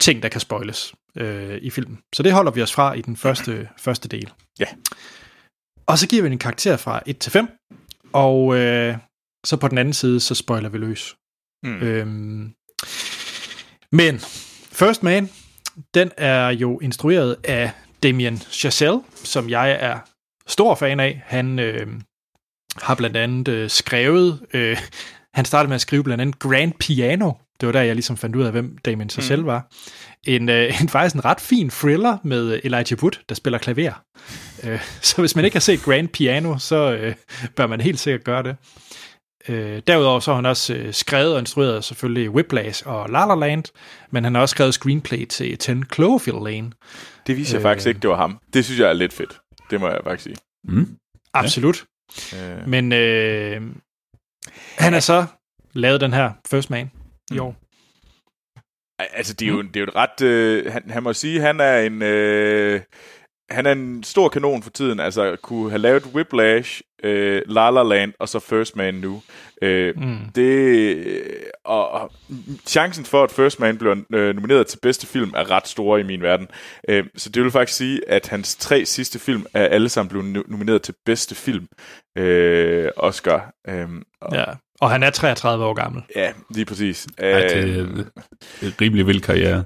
ting, der kan spoiles øh, i filmen. Så det holder vi os fra i den første, første del. Ja. Og så giver vi en karakter fra 1 til 5, og øh, så på den anden side, så spoiler vi løs. Mm. Øhm, men First Man, den er jo instrueret af Damien Chazelle, som jeg er stor fan af. Han øh, har blandt andet øh, skrevet, øh, han startede med at skrive blandt andet Grand Piano. Det var der, jeg ligesom fandt ud af, hvem Damien Chazelle mm. var. En, øh, en faktisk en ret fin thriller med Elijah Wood, der spiller klaver. Øh, så hvis man ikke har set Grand Piano, så øh, bør man helt sikkert gøre det. Øh, derudover så har han også øh, skrevet og instrueret selvfølgelig Whiplash og La La Land, men han har også skrevet screenplay til 10 Cloverfield Lane. Det viser jeg Øh. faktisk ikke, det var ham. Det synes jeg er lidt fedt. Det må jeg faktisk sige. Mm. Absolut. Øh, Men øh, han har så lavet den her First Man i Mm. år. Altså, det er jo, det er jo et ret... Øh, han, han må sige, han er en... Øh, han er en stor kanon for tiden. Altså, kunne have lavet Whiplash, øh, La La Land og så First Man nu. Øh, mm. Det... Og, og chancen for, at First Man bliver øh, nomineret til bedste film, er ret store i min verden. Øh, så det vil faktisk sige, at hans tre sidste film er alle sammen blevet nomineret til bedste film. Øh, Oscar. Øh, og, ja. Og han er 33 år gammel. Ja, lige præcis. Ej, det er en rimelig vild karriere.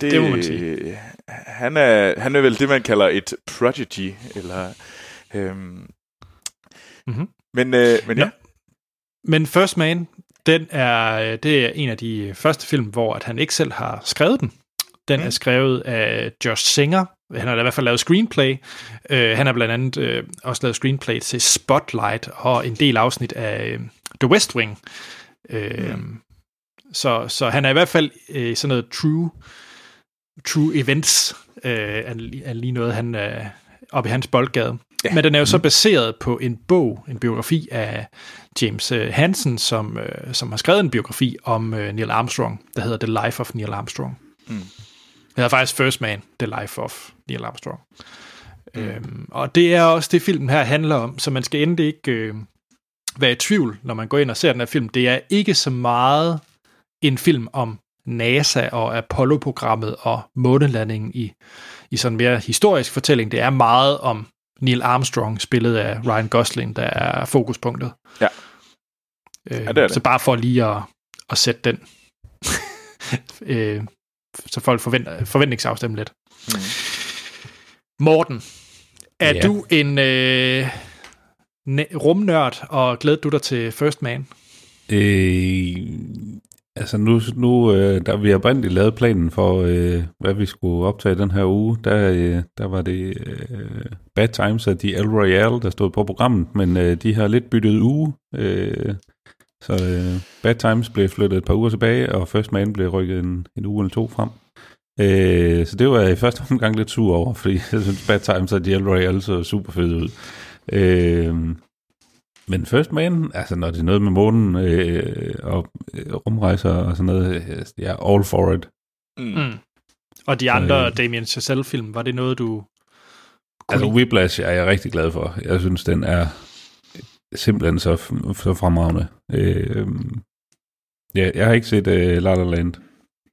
Det, det må man sige. Han er, han er vel det, man kalder et prodigy, eller... Øhm, mm-hmm. Men, øh, men ja. ja. Men First Man, den er, det er en af de første film, hvor at han ikke selv har skrevet den. Den mm. er skrevet af Josh Singer. Han har i hvert fald lavet screenplay. Uh, han har blandt andet uh, også lavet screenplay til Spotlight og en del afsnit af uh, The West Wing. Uh, mm. så, så han er i hvert fald uh, sådan noget true, true events, uh, er, er lige noget, han er oppe i hans boldgade. Ja. Men den er jo så mm. baseret på en bog, en biografi af James Hansen, som, uh, som har skrevet en biografi om uh, Neil Armstrong, der hedder The Life of Neil Armstrong. Mm. Det hedder faktisk First Man, The Life of Neil Armstrong. Mm. Øhm, og det er også det, filmen her handler om, så man skal endelig ikke øh, være i tvivl, når man går ind og ser den her film. Det er ikke så meget en film om NASA og Apollo-programmet og månelandingen i, i sådan en mere historisk fortælling. Det er meget om Neil Armstrong, spillet af Ryan Gosling, der er fokuspunktet. Ja. Øh, ja det er det. Så bare for lige at, at sætte den, øh, så folk forventer, forventningsafstemme lidt. Mm. Morten, er ja. du en øh, rumnørd, og glæder du dig til First Man? Øh, altså nu, nu øh, da vi oprindeligt lavet planen for, øh, hvad vi skulle optage den her uge, der, øh, der var det øh, Bad Times af de El Royale, der stod på programmet, men øh, de har lidt byttet uge, øh, så øh, Bad Times blev flyttet et par uger tilbage, og First Man blev rykket en, en uge eller to frem. Øh, så det var jeg i første omgang lidt sur over, fordi jeg synes, Bad Times og El Royale så super fedt ud. Øh, men First Man, altså når det er noget med månen øh, og øh, rumrejser og sådan noget, øh, jeg er all for it. Mm. mm. Og de andre øh, Damien Chazelle-film, var det noget, du... Altså Whiplash er jeg rigtig glad for. Jeg synes, den er simpelthen så, så fremragende. Øh, ja, jeg har ikke set øh, La La Land.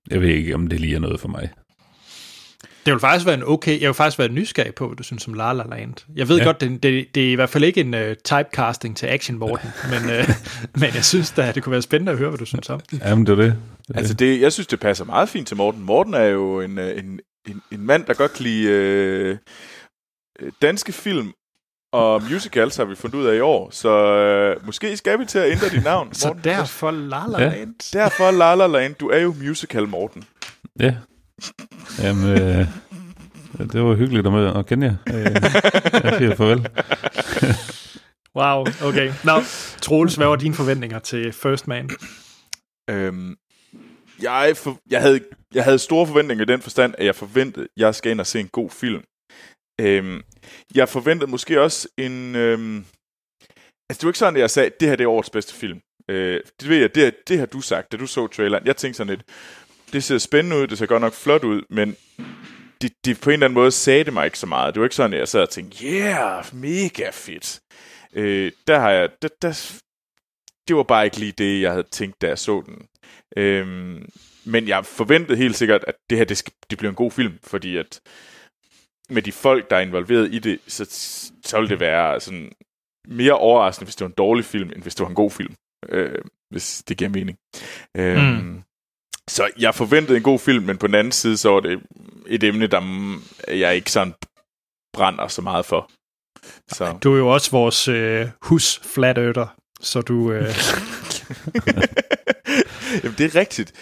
Jeg ved ikke, om det lige er noget for mig. Det vil faktisk være en okay, jeg vil faktisk være nysgerrig på, hvad du synes om La La Land. Jeg ved ja. godt, det, det, det er i hvert fald ikke en uh, typecasting til Action Morten, men, uh, men jeg synes da, det kunne være spændende at høre, hvad du synes om det. Jamen, det er det. Altså, det, jeg synes, det passer meget fint til Morten. Morten er jo en, øh, en, en, en mand, der godt kan lide uh, danske film og musicals har vi fundet ud af i år, så øh, måske skal vi til at ændre dit navn, Så derfor La La Land. Ja. Derfor La La Land. Du er jo musical, Morten. Ja. Jamen, øh, det var hyggeligt at møde og kende jer. Øh, jeg siger farvel. wow, okay. Nå, Troels, hvad var dine forventninger til First Man? Øhm, jeg, for, jeg, havde, jeg havde store forventninger i den forstand, at jeg forventede, at jeg skal ind og se en god film. Øhm, jeg forventede måske også en... Øhm, altså, det var ikke sådan, at jeg sagde, at det her det er årets bedste film. Øh, det ved jeg, det, det har du sagt, da du så traileren. Jeg tænkte sådan lidt, det ser spændende ud, det ser godt nok flot ud, men det, det på en eller anden måde sagde det mig ikke så meget. Det var ikke sådan, at jeg sad og tænkte, yeah, mega fedt. Øh, der har jeg, der, der, det var bare ikke lige det, jeg havde tænkt, da jeg så den. Øh, men jeg forventede helt sikkert, at det her, det, skal, det bliver en god film, fordi at med de folk, der er involveret i det, så, så ville det være sådan mere overraskende, hvis det var en dårlig film, end hvis det var en god film. Øh, hvis det giver mening. Øh, mm. Så jeg forventede en god film, men på den anden side, så var det et emne, der jeg ikke sådan brænder så meget for. Så. Du er jo også vores øh, hus flat earther, så du... Øh... Jamen, det er rigtigt.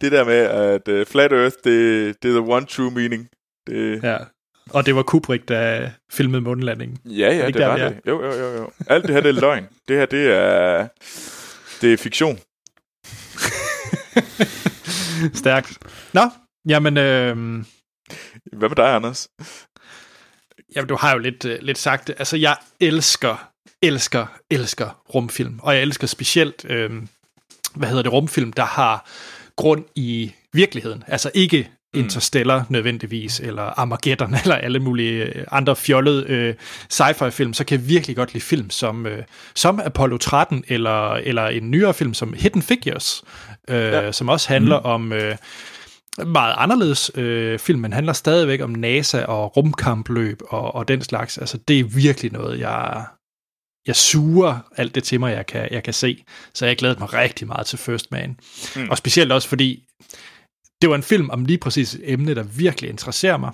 Det der med, at uh, flat earth, det, det er the one true meaning. Det... Ja, og det var Kubrick, der filmede månelandingen. Ja, ja, det, det var det. Jo, jo, jo, jo. Alt det her, det er løgn. Det her, det er, det er fiktion. Stærkt. Nå, jamen... Øh... Hvad med dig, Anders? Jamen, du har jo lidt, uh, lidt sagt det. Altså, jeg elsker, elsker, elsker rumfilm. Og jeg elsker specielt, øh, hvad hedder det, rumfilm, der har grund i virkeligheden. Altså ikke Interstellar nødvendigvis, eller Armageddon, eller alle mulige øh, andre fjollede øh, sci-fi-film, så kan jeg virkelig godt lide film som, øh, som Apollo 13, eller, eller en nyere film som Hidden Figures, øh, ja. som også handler mm. om... Øh, meget anderledes øh, film, men handler stadigvæk om NASA og rumkampløb og, og den slags. Altså, det er virkelig noget, jeg, jeg suger alt det til mig, jeg kan, jeg kan se. Så jeg glæder mig rigtig meget til First Man. Mm. Og specielt også fordi, det var en film om lige præcis et emne, der virkelig interesserer mig,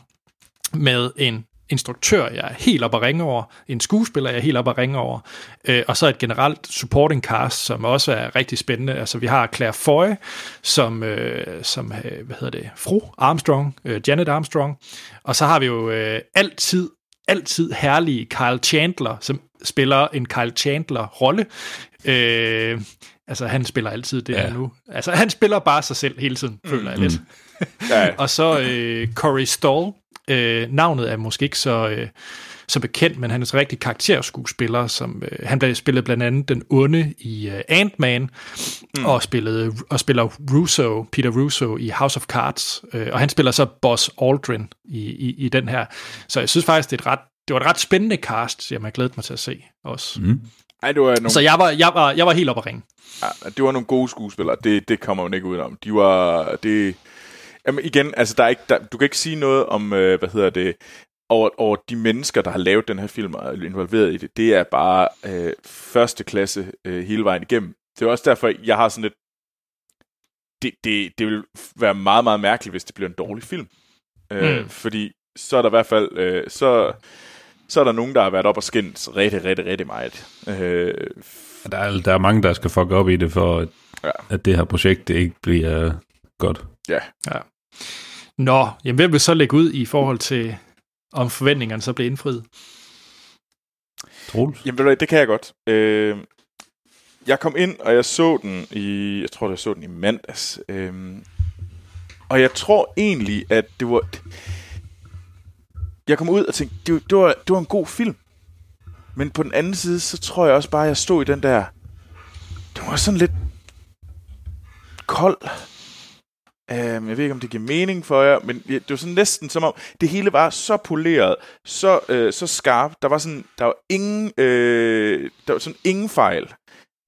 med en instruktør, jeg er helt op at ringe over, en skuespiller, jeg er helt op at ringe over, øh, og så et generelt supporting cast, som også er rigtig spændende. Altså, vi har Claire Foy, som, øh, som øh, hvad hedder det, fru Armstrong, øh, Janet Armstrong, og så har vi jo øh, altid, altid herlige Kyle Chandler, som spiller en Kyle Chandler-rolle. Øh, altså, han spiller altid det ja. her nu. Altså, han spiller bare sig selv hele tiden, mm. føler jeg lidt. ja. og så øh, Corey Stoll, Øh, navnet er måske ikke så, øh, så bekendt, men han er en rigtig karakterskuespiller, som øh, han blev spillet blandt andet den onde i øh, Ant-Man, mm. og, spillede, og spiller Russo, Peter Russo i House of Cards, øh, og han spiller så Boss Aldrin i, i, i den her. Så jeg synes faktisk, det, er et ret, det var et ret spændende cast, som jeg glæder mig til at se også. Mm. Ej, det var nogle... Så jeg var, jeg, var, jeg var helt op at ringe. Ja, det var nogle gode skuespillere, det, det kommer man ikke ud om. De var, det, Jamen igen, altså der er ikke, der, du kan ikke sige noget om, øh, hvad hedder det, over, over de mennesker, der har lavet den her film og er involveret i det. Det er bare øh, første klasse øh, hele vejen igennem. Det er også derfor, jeg har sådan lidt... Det, det, det vil være meget, meget mærkeligt, hvis det bliver en dårlig film. Øh, mm. Fordi så er der i hvert fald... Øh, så, så er der nogen, der har været op og skændt rigtig, rigtig, rigtig meget. Øh, der, er, der er mange, der skal fuck op i det, for at, ja. at det her projekt det ikke bliver godt. Ja. ja. Nå, jamen hvem vil så lægge ud i forhold til, om forventningerne så bliver indfriet? Troels? Jamen det kan jeg godt. Øh, jeg kom ind, og jeg så den i, jeg tror, jeg så den i mandags. Øh, og jeg tror egentlig, at det var... Jeg kom ud og tænkte, det, det, var, det var en god film. Men på den anden side, så tror jeg også bare, at jeg stod i den der... Det var sådan lidt kold Um, jeg ved ikke, om det giver mening for jer, men det var sådan næsten som om, det hele var så poleret, så, øh, så skarpt. Der var sådan, der var ingen, øh, der var sådan ingen fejl.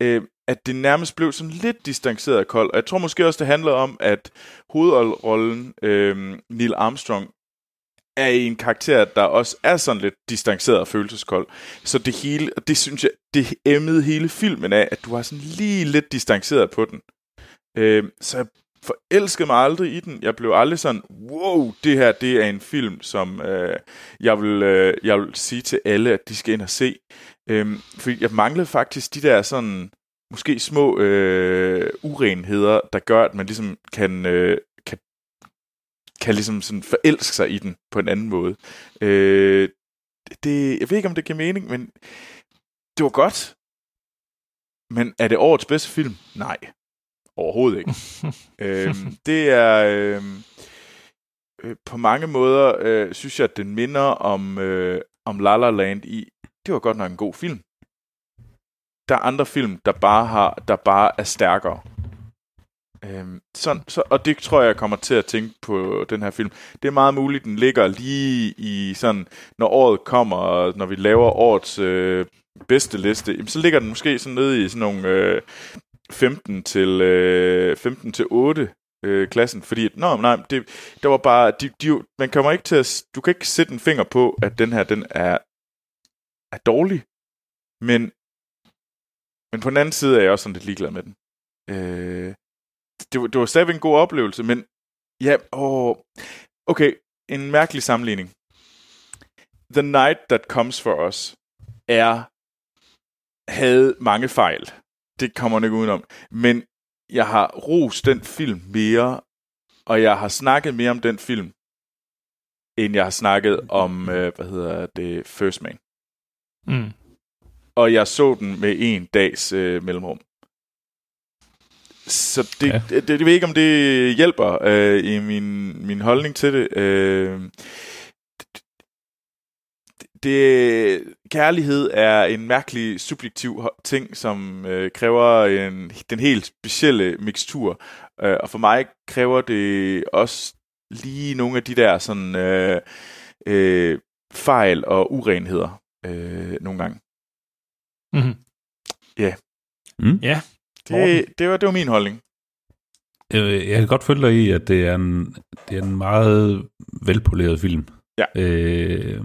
Øh, at det nærmest blev sådan lidt distanceret og kold. Og jeg tror måske også, det handlede om, at hovedrollen, øh, Neil Armstrong, er i en karakter, der også er sådan lidt distanceret og følelseskold. Så det hele, og det synes jeg, det emmede hele filmen af, at du var sådan lige lidt distanceret på den. Øh, så jeg forelskede mig aldrig i den. Jeg blev aldrig sådan, wow, det her det er en film, som øh, jeg, vil, øh, jeg vil sige til alle, at de skal ind og se. Øh, fordi jeg manglede faktisk de der sådan, måske små øh, urenheder, der gør, at man ligesom kan, øh, kan, ligesom sådan forelske sig i den på en anden måde. Øh, det, jeg ved ikke, om det giver mening, men det var godt. Men er det årets bedste film? Nej. Overhovedet ikke. øhm, det er... Øhm, øh, på mange måder øh, synes jeg, at den minder om, øh, om La La Land i... Det var godt nok en god film. Der er andre film, der bare, har, der bare er stærkere. Øhm, sådan, så, og det tror jeg, jeg kommer til at tænke på den her film. Det er meget muligt, den ligger lige i sådan, når året kommer, og når vi laver årets øh, bedste liste, jamen, så ligger den måske sådan nede i sådan nogle øh, 15 til, øh, 15 til 8 øh, klassen, fordi, nå, nej, det, der var bare, de, de, man kommer ikke til at, du kan ikke sætte en finger på, at den her, den er, er dårlig, men, men på den anden side er jeg også sådan lidt ligeglad med den. Øh, det, var, det var stadigvæk en god oplevelse, men ja, åh, okay, en mærkelig sammenligning. The Night That Comes For Us er havde mange fejl det kommer man ikke udenom. Men jeg har rost den film mere, og jeg har snakket mere om den film, end jeg har snakket om, øh, hvad hedder det, First Man. Mm. Og jeg så den med en dags øh, mellemrum. Så det, ja. det, det, det ved ikke, om det hjælper øh, i min, min holdning til det. Øh, det, kærlighed er en mærkelig subjektiv ting, som øh, kræver en, den helt specielle mixtur. Øh, og for mig kræver det også lige nogle af de der sådan øh, øh, fejl og urenheder øh, nogle gange. Mm-hmm. Ja. Mm. Ja. Det, det, var, det var min holdning. Øh, Jeg kan godt følge dig i, at det er en, det er en meget velpoleret film. Ja. Øh,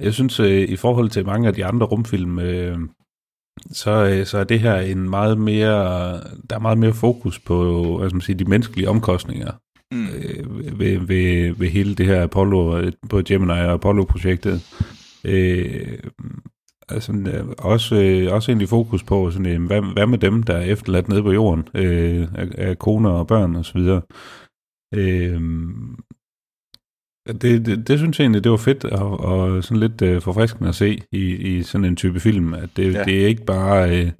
jeg synes, øh, i forhold til mange af de andre rumfilm, øh, så, øh, så er det her en meget mere, der er meget mere fokus på hvad skal man sige, de menneskelige omkostninger Mm. øh, ved, ved, ved hele det her Apollo, på Gemini og Apollo-projektet. Øh, altså, også, øh, også egentlig fokus på, sådan, øh, hvad, hvad med dem, der er efterladt nede på jorden, øh, af, af koner og børn og så videre. Øh, det, det, det synes jeg egentlig, det var fedt og, og sådan lidt øh, forfriskende at se i, i sådan en type film, at det, Ja. ja. det er ikke bare øh,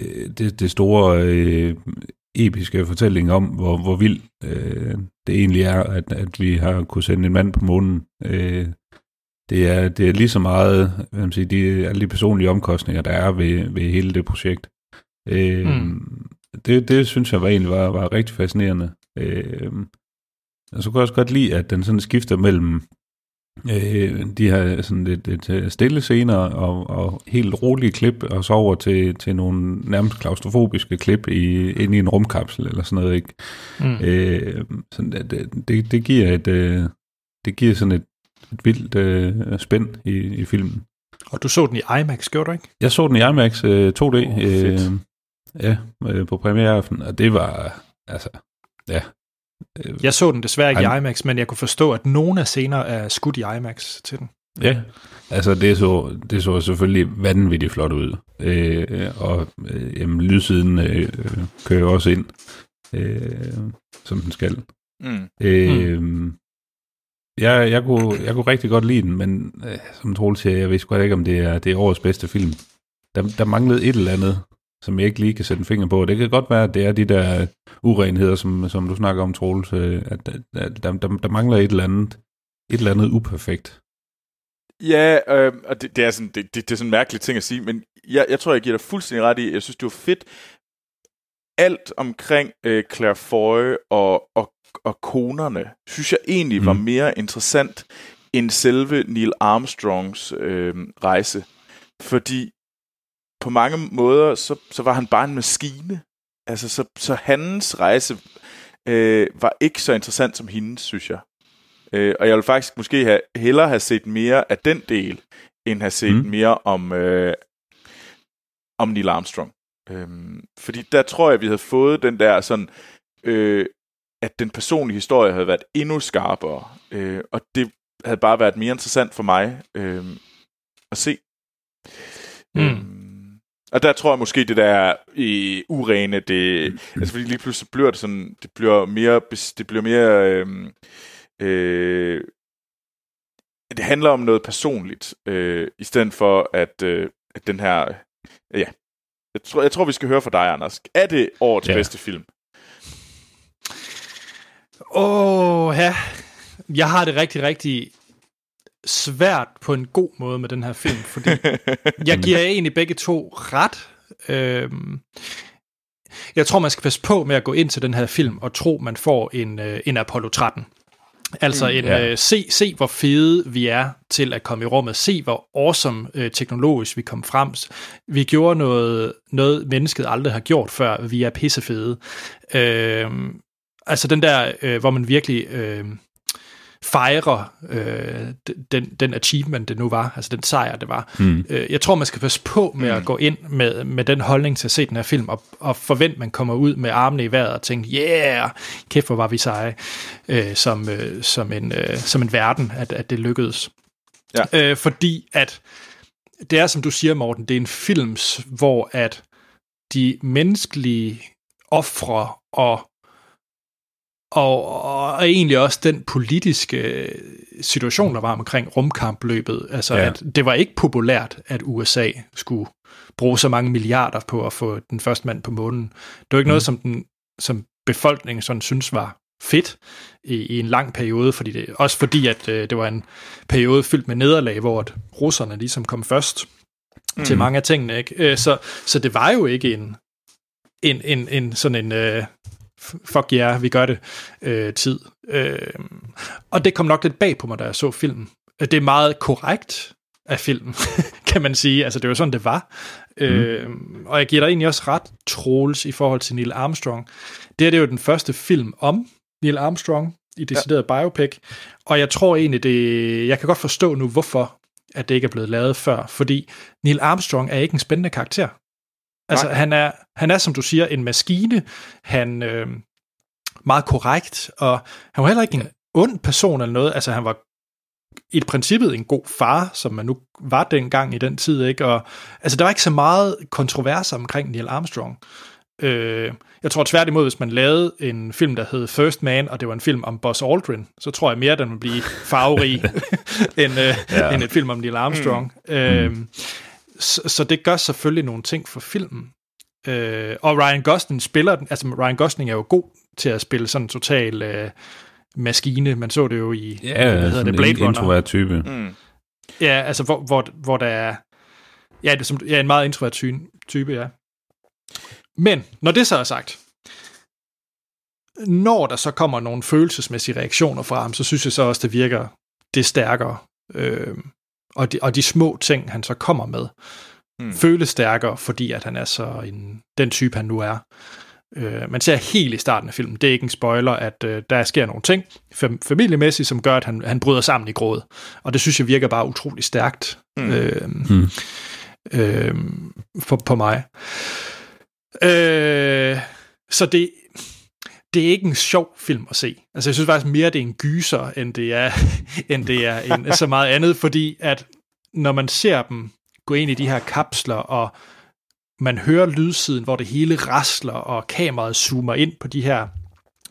øh, det, det store øh, episke fortælling om, hvor, hvor vild øh, det egentlig er, at, at vi har kunne sende en mand på månen. Øh, det, er, det er lige så meget, hvad man siger, de, alle de personlige omkostninger, der er ved, ved hele det projekt. Øh, Mm. det, det synes jeg var egentlig var, var rigtig fascinerende. Øh, og så kunne jeg også godt lide, at den sådan skifter mellem øh, de her sådan lidt, lidt stille scener og, og helt rolige klip, og så over til, til nogle nærmest klaustrofobiske klip i, inde i en rumkapsel eller sådan noget. Ikke? Mm. Øh, sådan, det, det, det giver et, øh, det giver sådan et, et vildt øh, spænd i, i filmen. Og du så den i IMAX, gjorde du ikke? Jeg så den i IMAX øh, 2D Åh, fedt. øh, ja, øh, på premiereaften, og det var, altså, ja. Øh, Jeg så den desværre ikke Ej. i IMAX, men jeg kunne forstå, at nogle af scener er skudt i IMAX til den. Ja, altså det så, det så selvfølgelig vanvittigt flot ud. Øh, og øh, jamen, lydsiden øh, kører også ind, øh, som den skal. Mm. Øh, jeg, jeg, kunne, jeg kunne rigtig godt lide den, men øh, som Troels siger, jeg ved sgu ikke, om det er, det er årets bedste film. Der, der manglede et eller andet, som jeg ikke lige kan sætte en finger på. Det kan godt være, at det er de der urenheder, som, som du snakker om, Troels, øh, at, at der, der, der mangler et eller andet, et eller andet uperfekt. Ja, øh, og det, det, er sådan, det, det, det er sådan en mærkelig ting at sige, men jeg, jeg tror, jeg giver dig fuldstændig ret i, jeg synes, det var fedt, alt omkring øh, Claire Foy og, og, og konerne, synes jeg egentlig var Mm. mere interessant end selve Neil Armstrongs øh, rejse. Fordi på mange måder, så, så var han bare en maskine. Altså, så, så hans rejse øh, var ikke så interessant som hendes, synes jeg. Øh, og jeg vil faktisk måske have, hellere have set mere af den del, end have set. Mm. mere om, øh, om Neil Armstrong. Øhm, fordi der tror jeg, vi havde fået den der sådan, øh, at den personlige historie havde været endnu skarpere. Øh, og det havde bare været mere interessant for mig øh, at se. Mm. Øhm, og der tror jeg måske, det der øh, urene, det, mm. altså fordi lige pludselig bliver det sådan, det bliver mere, det bliver mere, øh, øh, det handler om noget personligt, øh, i stedet for at, øh, at den her, ja, jeg tror, jeg tror, vi skal høre fra dig, Anders. Er det årets. Ja. bedste film? Åh, ja. Jeg har det rigtig, rigtig svært på en god måde med den her film, fordi jeg giver egentlig begge to ret. Øhm, jeg tror, man skal passe på med at gå ind til den her film og tro, man får en, øh, en Apollo 13. Altså en, ja. øh, se, se, hvor fede vi er til at komme i rummet. Se, hvor awesome øh, teknologisk vi kom frem. Vi gjorde noget, noget mennesket aldrig har gjort før. Vi er pissefede. Øh, altså den der, øh, hvor man virkelig øh, fejrer øh, den, den achievement, det nu var. Altså den sejr, det var. Mm. Øh, jeg tror, man skal passe på med mm. at gå ind med, med den holdning til at se den her film, og, og forvente, man kommer ud med armene i vejret og tænke, yeah, kæft, hvor var vi seje, øh, som, øh, som, en, øh, som en verden, at, at det lykkedes. Ja. Øh, fordi at, det er som du siger, Morten, det er en films, hvor at de menneskelige ofre og og, og egentlig også den politiske situation, der var omkring rumkampløbet. Altså, ja. At det var ikke populært, at USA skulle bruge så mange milliarder på at få den første mand på månen. Det var ikke mm. noget, som, den, som befolkningen sådan synes var fedt i, i en lang periode, fordi det, også fordi, at øh, det var en periode fyldt med nederlag, hvor at russerne ligesom kom først mm. til mange af tingene. Ikke? Øh, så, så det var jo ikke en, en, en, en sådan en øh, fuck ja, yeah, vi gør det øh, tid. Øh, og det kom nok lidt bag på mig, da jeg så filmen. Det er meget korrekt af filmen, kan man sige. Altså, det var sådan, det var. Mm. Øh, og jeg giver dig egentlig også ret, Troels, i forhold til Neil Armstrong. Det er det jo den første film om Neil Armstrong i decideret ja. biopic, og jeg tror egentlig, det, jeg kan godt forstå nu, hvorfor at det ikke er blevet lavet før, fordi Neil Armstrong er ikke en spændende karakter. Altså, han er, han er, som du siger, en maskine. Han øh, meget korrekt, og han var heller ikke en ond person eller noget. Altså, han var i princippet en god far, som man nu var dengang i den tid, ikke? Og, altså, der var ikke så meget kontrovers omkring Neil Armstrong. Øh, jeg tror tværtimod, hvis man lavede en film, der hed First Man, og det var en film om Buzz Aldrin, så tror jeg mere, den ville blive farverig end, øh, ja. end et film om Neil Armstrong. Mm. Øh, så, så det gør selvfølgelig nogle ting for filmen. Øh, og Ryan Gosling spiller den, altså Ryan Gosling er jo god til at spille sådan en total øh, maskine. Man så det jo i, ja, hvad hedder det, Blade en Runner. introvert type. Mm. Ja, altså hvor, hvor, hvor der er, ja, det er, som, ja, en meget introvert type, ja. Men, når det så er sagt, når der så kommer nogle følelsesmæssige reaktioner fra ham, så synes jeg så også, det virker det stærkere. Øh, og, de, og de små ting, han så kommer med, hmm. føles stærkere, fordi at han er så en, den type, han nu er. Øh, man ser helt i starten af filmen, det er ikke en spoiler, at øh, der sker nogle ting fam- familiemæssigt, som gør, at han, han bryder sammen i gråd. Og det synes jeg virker bare utrolig stærkt hmm. Øh, hmm. Øh, for, på mig. Øh, så det, det er ikke en sjov film at se. Altså jeg synes faktisk mere, det er en gyser, end det er, end det er en, så meget andet, fordi at når man ser dem gå ind i de her kapsler, og man hører lydsiden, hvor det hele rasler, og kameraet zoomer ind på de her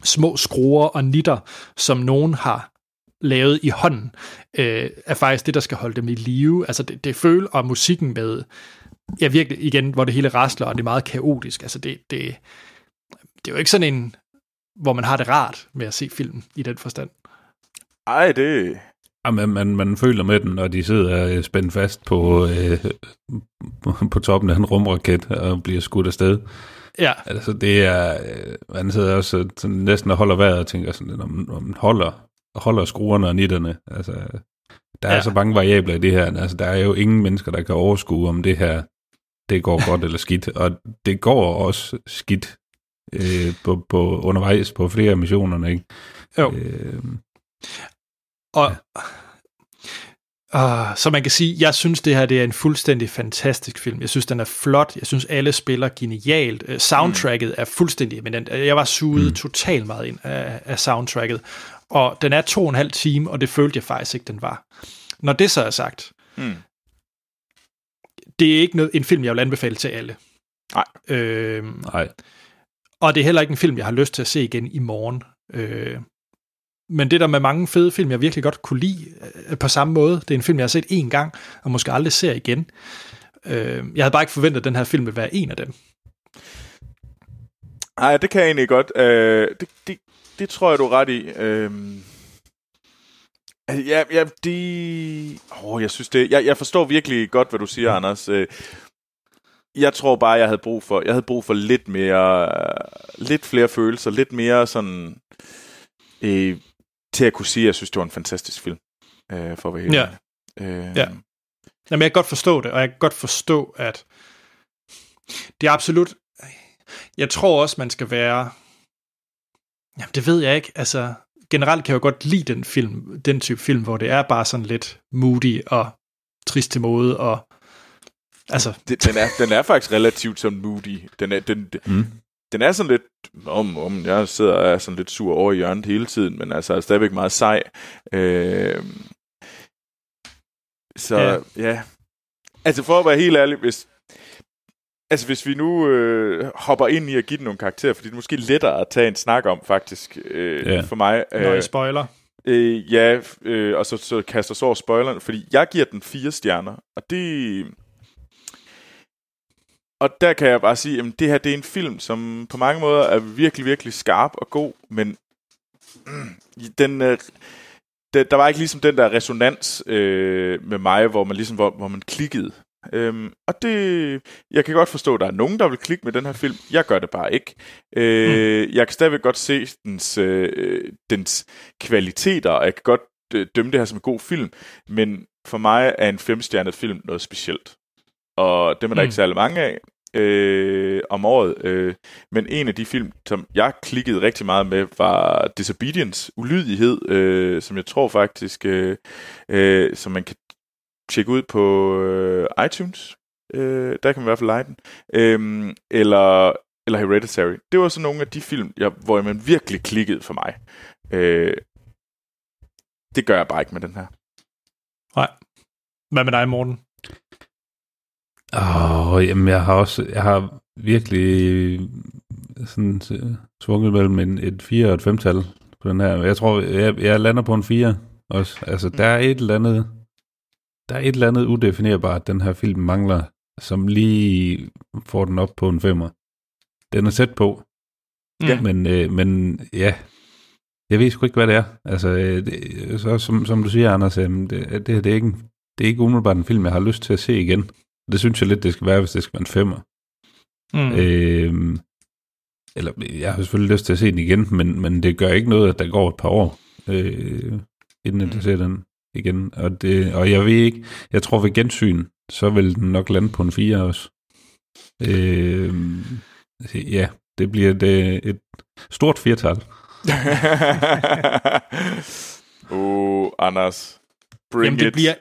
små skruer og nitter, som nogen har lavet i hånden, øh, er faktisk det, der skal holde dem i live. Altså det, det føler, og musikken med, ja virkelig igen, hvor det hele rasler, og det er meget kaotisk. Altså det, det, det er jo ikke sådan en hvor man har det rart med at se filmen i den forstand. Ej, det... Ja, man, man, man føler med den, når de sidder spændt fast på, øh, på toppen af en rumraket og bliver skudt afsted. Ja. Altså, det er... Øh, man sidder også sådan, næsten og holder vejret og tænker sådan, om, om man holder, holder skruerne og nitterne. Altså, der er ja. så mange variabler i det her. Altså, der er jo ingen mennesker, der kan overskue, om det her det går godt eller skidt. Og det går også skidt øh, på, på, undervejs på flere af missionerne, ikke? Jo. Øh, og ja. uh, så man kan sige, jeg synes det her det er en fuldstændig fantastisk film. Jeg synes den er flot. Jeg synes alle spiller genialt. Uh, soundtracket mm. er fuldstændig eminent. Jeg var suget mm. totalt meget ind af, af soundtracket. Og den er to og en halv time, og det følte jeg faktisk ikke, den var. Når det så er sagt, mm. det er ikke noget, en film, jeg vil anbefale til alle. Nej. Øh, Nej. Og det er heller ikke en film, jeg har lyst til at se igen i morgen. Øh, men det der med mange fede film, jeg virkelig godt kunne lide øh, på samme måde. Det er en film, jeg har set én gang, og måske aldrig ser igen. Øh, jeg havde bare ikke forventet, at den her film ville være en af dem. Nej, det kan jeg egentlig godt. Øh, det, det, det tror jeg, du er ret i. Øh, altså, ja, ja, de... Oh, jeg synes det... Jeg, jeg forstår virkelig godt, hvad du siger, Anders. Øh, jeg tror bare, jeg havde brug for, jeg havde brug for lidt mere, lidt flere følelser, lidt mere sådan, øh, til at kunne sige, at jeg synes, det var en fantastisk film, øh, for at være helt ja. Øh, ja. Jamen, jeg kan godt forstå det, og jeg kan godt forstå, at det er absolut, jeg tror også, man skal være, jamen det ved jeg ikke, altså generelt kan jeg jo godt lide den film, den type film, hvor det er bare sådan lidt moody og trist til mode, og Altså. Det, den, er, den er faktisk relativt sådan moody. Den er, den, mm. den er sådan lidt, om, om jeg sidder og er sådan lidt sur over i hjørnet hele tiden, men altså er stadigvæk meget sej. Øh, så ja. ja. Altså for at være helt ærlig, hvis, Altså hvis vi nu øh, hopper ind i at give den nogle karakterer, fordi det er måske lettere at tage en snak om faktisk øh, yeah. for mig. Øh, Når I spoiler. Øh, ja, øh, og så, så kaster så over spoilerne, fordi jeg giver den fire stjerner, og det og der kan jeg bare sige, at det her det er en film, som på mange måder er virkelig, virkelig skarp og god, men den, øh, der, der var ikke ligesom den der resonans øh, med mig, hvor man ligesom hvor, hvor man klikkede. Øhm, og det, jeg kan godt forstå, at der er nogen, der vil klikke med den her film. Jeg gør det bare ikke. Øh, mm. Jeg kan stadigvæk godt se dens, øh, dens kvaliteter, og jeg kan godt øh, dømme det her som en god film. Men for mig er en femstjernet film noget specielt. Og dem er der mm. ikke særlig mange af øh, om året. Øh, men en af de film, som jeg klikkede rigtig meget med, var Disobedience, Ulydighed, øh, som jeg tror faktisk, øh, øh, som man kan tjekke ud på øh, iTunes. Øh, der kan man i hvert fald lege den. Øh, eller, eller Hereditary. Det var så nogle af de film, jeg, hvor man virkelig klikkede for mig. Øh, det gør jeg bare ikke med den her. Nej. Hvad med dig, Morten? Åh, oh, jamen jeg har også, jeg har virkelig sådan svunget mellem en, et 4 og et 5-tal på den her. Jeg tror, jeg, jeg lander på en 4 også. Altså, der er et eller andet, der er et eller andet udefinerbart, den her film mangler, som lige får den op på en 5'er. Den er sæt på. Ja. Men, øh, men ja, jeg ved sgu ikke, hvad det er. Altså, øh, det, så, som, som du siger, Anders, øh, det, det, det, er ikke, det er ikke umiddelbart en film, jeg har lyst til at se igen. Det synes jeg lidt, det skal være, hvis det skal være en femmer. Mm. Øh, eller jeg har selvfølgelig lyst til at se den igen, men, men det gør ikke noget, at der går et par år, øh, inden jeg mm. ser den igen. Og, det, og jeg ved ikke, jeg tror ved gensyn, så vil den nok lande på en 4 også. Øh, ja, det bliver det, et stort firtal. uh, Anders. Bring Jamen, det it. bliver,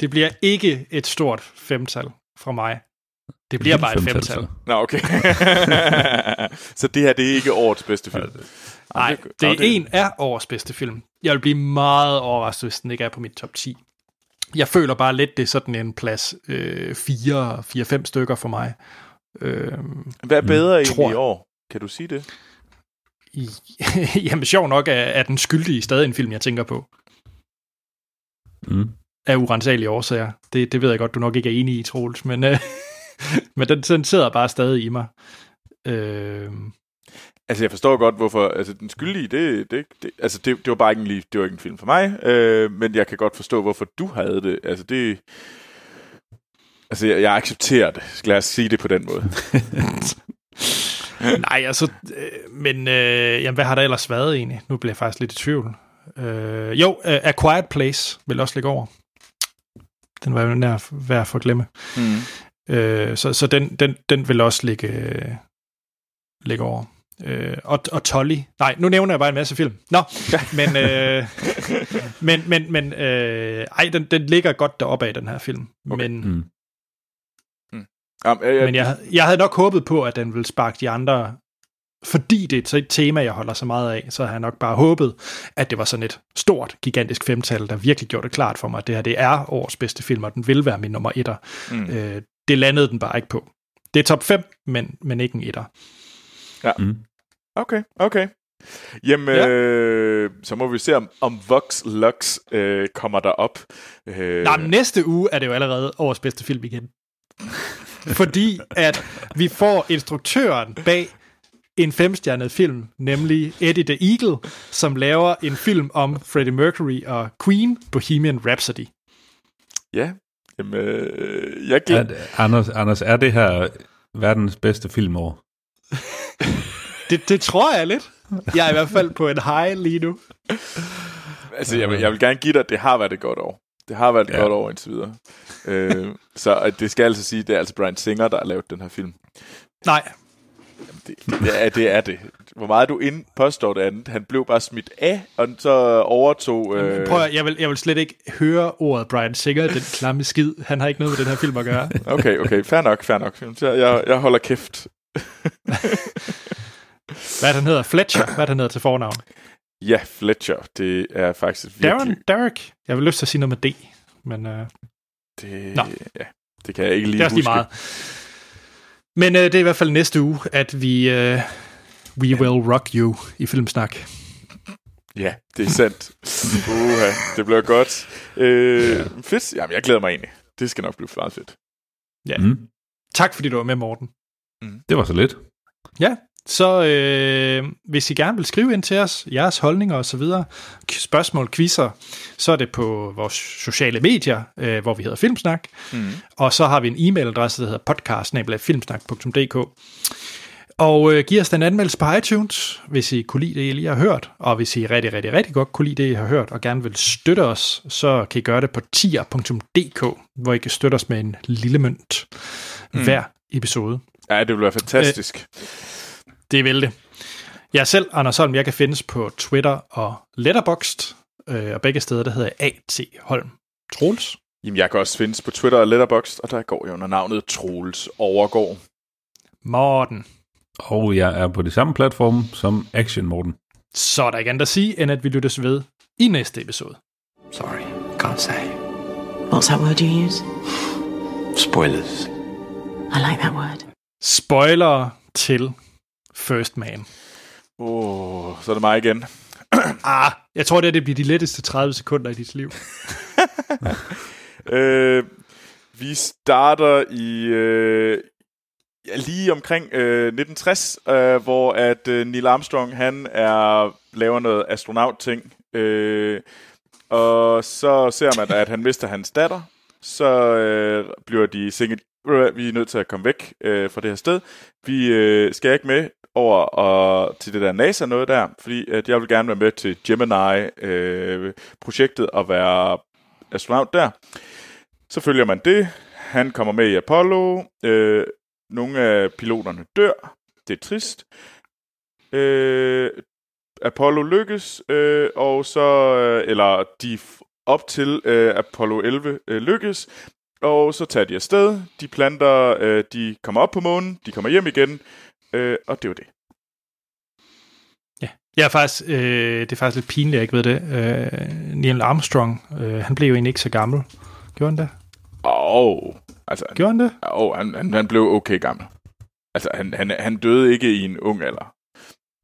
det bliver ikke et stort femtal fra mig. Det bliver bare et femtal. Nå, okay. så det her, det er ikke årets bedste film? Nej, det er en af årets bedste film. Jeg vil blive meget overrasket, hvis den ikke er på mit top 10. Jeg føler bare lidt, det er sådan en plads øh, 4-5 stykker for mig. Øh, Hvad er bedre mm, tror, i år? Kan du sige det? I, jamen, sjov nok er, er den skyldige stadig en film, jeg tænker på. Mm af urensagelige årsager. Det, det ved jeg godt, du nok ikke er enig i, Troels, men, øh, men den, den sidder bare stadig i mig. Øh, Altså, jeg forstår godt, hvorfor... Altså, den skyldige, det, det, det, altså, det, det var bare ikke en, det var ikke en film for mig, øh, men jeg kan godt forstå, hvorfor du havde det. Altså, det... Altså, jeg, jeg accepterer det. Skal jeg sige det på den måde? Nej, altså... Øh, men, øh, jamen, hvad har der ellers været egentlig? Nu bliver jeg faktisk lidt i tvivl. Øh, jo, uh, A Quiet Place vil også ligge over. Den var jo nær værd for at glemme. Mm. Øh, så så den, den, den vil også ligge, ligge over. Øh, og, og Tolly. Nej, nu nævner jeg bare en masse film. Nå, men, øh, men, men, men øh, ej, den, den ligger godt deroppe af, den her film. Okay. Men, mm. Mm. Um, øh, men jeg, jeg havde nok håbet på, at den ville sparke de andre fordi det er et tema, jeg holder så meget af, så har jeg nok bare håbet, at det var sådan et stort, gigantisk femtal, der virkelig gjorde det klart for mig, at det her det er årets bedste film, og den vil være min nummer etter. Mm. Øh, det landede den bare ikke på. Det er top 5, men, men ikke en etter. Ja. Mm. Okay, okay. Jamen, ja. øh, så må vi se, om, om Vox Lux øh, kommer der op. Øh... Nej, men næste uge er det jo allerede årets bedste film igen. Fordi at vi får instruktøren bag en femstjernet film, nemlig Eddie the Eagle, som laver en film om Freddie Mercury og Queen, Bohemian Rhapsody. Ja, jamen, øh, jeg glæder... Er, Anders, Anders, er det her verdens bedste filmår? det, det tror jeg lidt. Jeg er i hvert fald på en high lige nu. Altså, jeg vil, jeg vil gerne give dig, at det har været et godt år. Det har været et ja. godt år indtil videre. øh, så at det skal altså sige, at det er altså Brian Singer, der har lavet den her film. Nej, det, det, er, det er det. Hvor meget du ind påstår det andet. Han blev bare smidt af, og så overtog... Øh... Prøv at, jeg vil, jeg vil slet ikke høre ordet Brian Singer, den klamme skid. Han har ikke noget med den her film at gøre. okay, okay. Fair nok, fair nok. Jeg, jeg holder kæft. Hvad er den hedder? Fletcher? Hvad er den hedder til fornavn? Ja, Fletcher. Det er faktisk virkelig... Darren Derek. Jeg vil lyst til at sige noget med D, men... Uh... Det, Nå. Ja, det kan jeg ikke lige Det er også lige meget. Men øh, det er i hvert fald næste uge, at vi øh, We ja. Will Rock You i Filmsnak. Ja, det er sandt. Uha, det bliver godt. Øh, ja. Fedt. Jamen, jeg glæder mig egentlig. Det skal nok blive meget fedt. Ja. Mm. Tak fordi du var med, Morten. Mm. Det var så lidt. Ja, så øh, hvis I gerne vil skrive ind til os, jeres holdninger osv., spørgsmål, quizzer, så er det på vores sociale medier, øh, hvor vi hedder Filmsnak, mm. og så har vi en e-mailadresse, der hedder podcast Og øh, giv os den anmeldelse på iTunes, hvis I kunne lide det, I lige har hørt. Og hvis I rigtig, rigtig, rigtig godt kunne lide det, I har hørt, og gerne vil støtte os, så kan I gøre det på tier.dk, hvor I kan støtte os med en lille mønt mm. hver episode. Ja, det vil være fantastisk. Øh, det vil det. Jeg er selv, Anders Holm, jeg kan findes på Twitter og Letterboxd, øh, og begge steder, der hedder A.T. Holm. Troels? Jamen, jeg kan også findes på Twitter og Letterboxd, og der går jeg under navnet Troels Overgård. Morten. Og jeg er på det samme platform som Action Morten. Så er der ikke andet at sige, end at vi lyttes ved i næste episode. Sorry, can't say. What's that word you use? Spoilers. I like that word. Spoiler til First Man. Åh, oh, så er det mig igen. ah, jeg tror, det, det bliver de letteste 30 sekunder i dit liv. øh, vi starter i øh, ja, lige omkring øh, 1960, øh, hvor at øh, Neil Armstrong han er laver noget astronaut-ting. Øh, og så ser man, at han mister hans datter. Så øh, bliver de singet, vi er nødt til at komme væk øh, fra det her sted. Vi øh, skal ikke med over og, til det der NASA noget der, fordi at jeg vil gerne være med til Gemini-projektet øh, og være astronaut der. Så følger man det. Han kommer med i Apollo. Øh, nogle af piloterne dør. Det er trist. Øh, Apollo lykkes, øh, og så, øh, eller de op til øh, Apollo 11 øh, lykkes, og så tager de afsted. De planter, øh, de kommer op på månen, de kommer hjem igen, Øh, og det var det. Ja, jeg er faktisk, øh, det er faktisk lidt pinligt, jeg ikke ved det. Øh, Neil Armstrong, øh, han blev jo egentlig ikke så gammel. Gjorde han det? Åh, oh, altså... Gjorde han det? Åh, oh, han, han, han blev okay gammel. Altså, han, han, han døde ikke i en ung alder.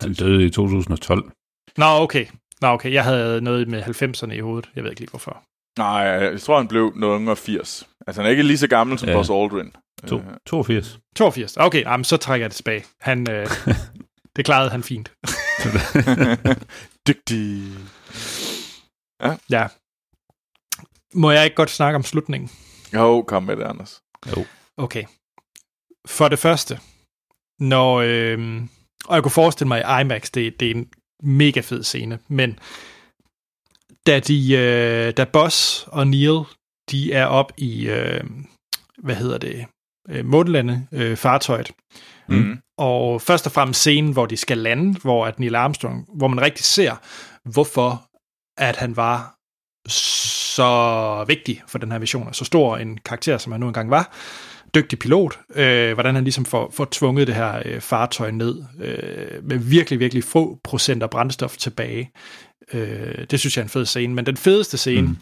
Han døde i 2012. Nå, okay. Nå, okay. Jeg havde noget med 90'erne i hovedet. Jeg ved ikke lige, hvorfor. Nej, jeg tror, han blev noget yngre 80. Altså, han er ikke lige så gammel som ja. Buzz Aldrin. To, 82. 82. Okay, jamen, så trækker jeg det tilbage. Han, øh, det klarede han fint. Dygtig. Ja. ja. Må jeg ikke godt snakke om slutningen? Jo, kom med det, Anders. Jo. Okay. For det første, når... Øh, og jeg kunne forestille mig, at IMAX, det, det er en mega fed scene, men da, de, øh, da Boss og Neil, de er op i, øh, hvad hedder det, øh, månelande øh, fartøjet. Mm. Og først og fremmest scenen, hvor de skal lande, hvor at Neil Armstrong, hvor man rigtig ser, hvorfor at han var så vigtig for den her mission, og så stor en karakter, som han nu engang var, dygtig pilot, øh, hvordan han ligesom får, får tvunget det her øh, fartøj ned øh, med virkelig, virkelig få procent af brændstof tilbage. Øh, det synes jeg er en fed scene, men den fedeste scene, mm.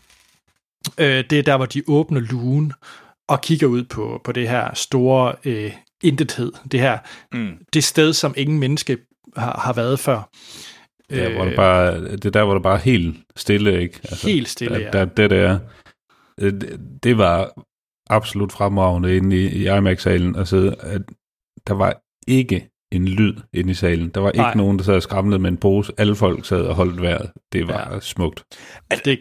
øh, det er der, hvor de åbner lugen, og kigger ud på, på det her store øh, intethed, det her mm. det sted, som ingen menneske har, har været før. Ja, hvor det, bare, det der, hvor det bare helt stille, ikke? Altså, helt stille, der, ja. Der, det der, det, det var absolut fremragende inde i, i IMAX-salen, altså, at der var ikke en lyd inde i salen. Der var ikke Nej. nogen, der sad og skramlede med en pose. Alle folk sad og holdt vejret. Det var ja. smukt. Altså, det,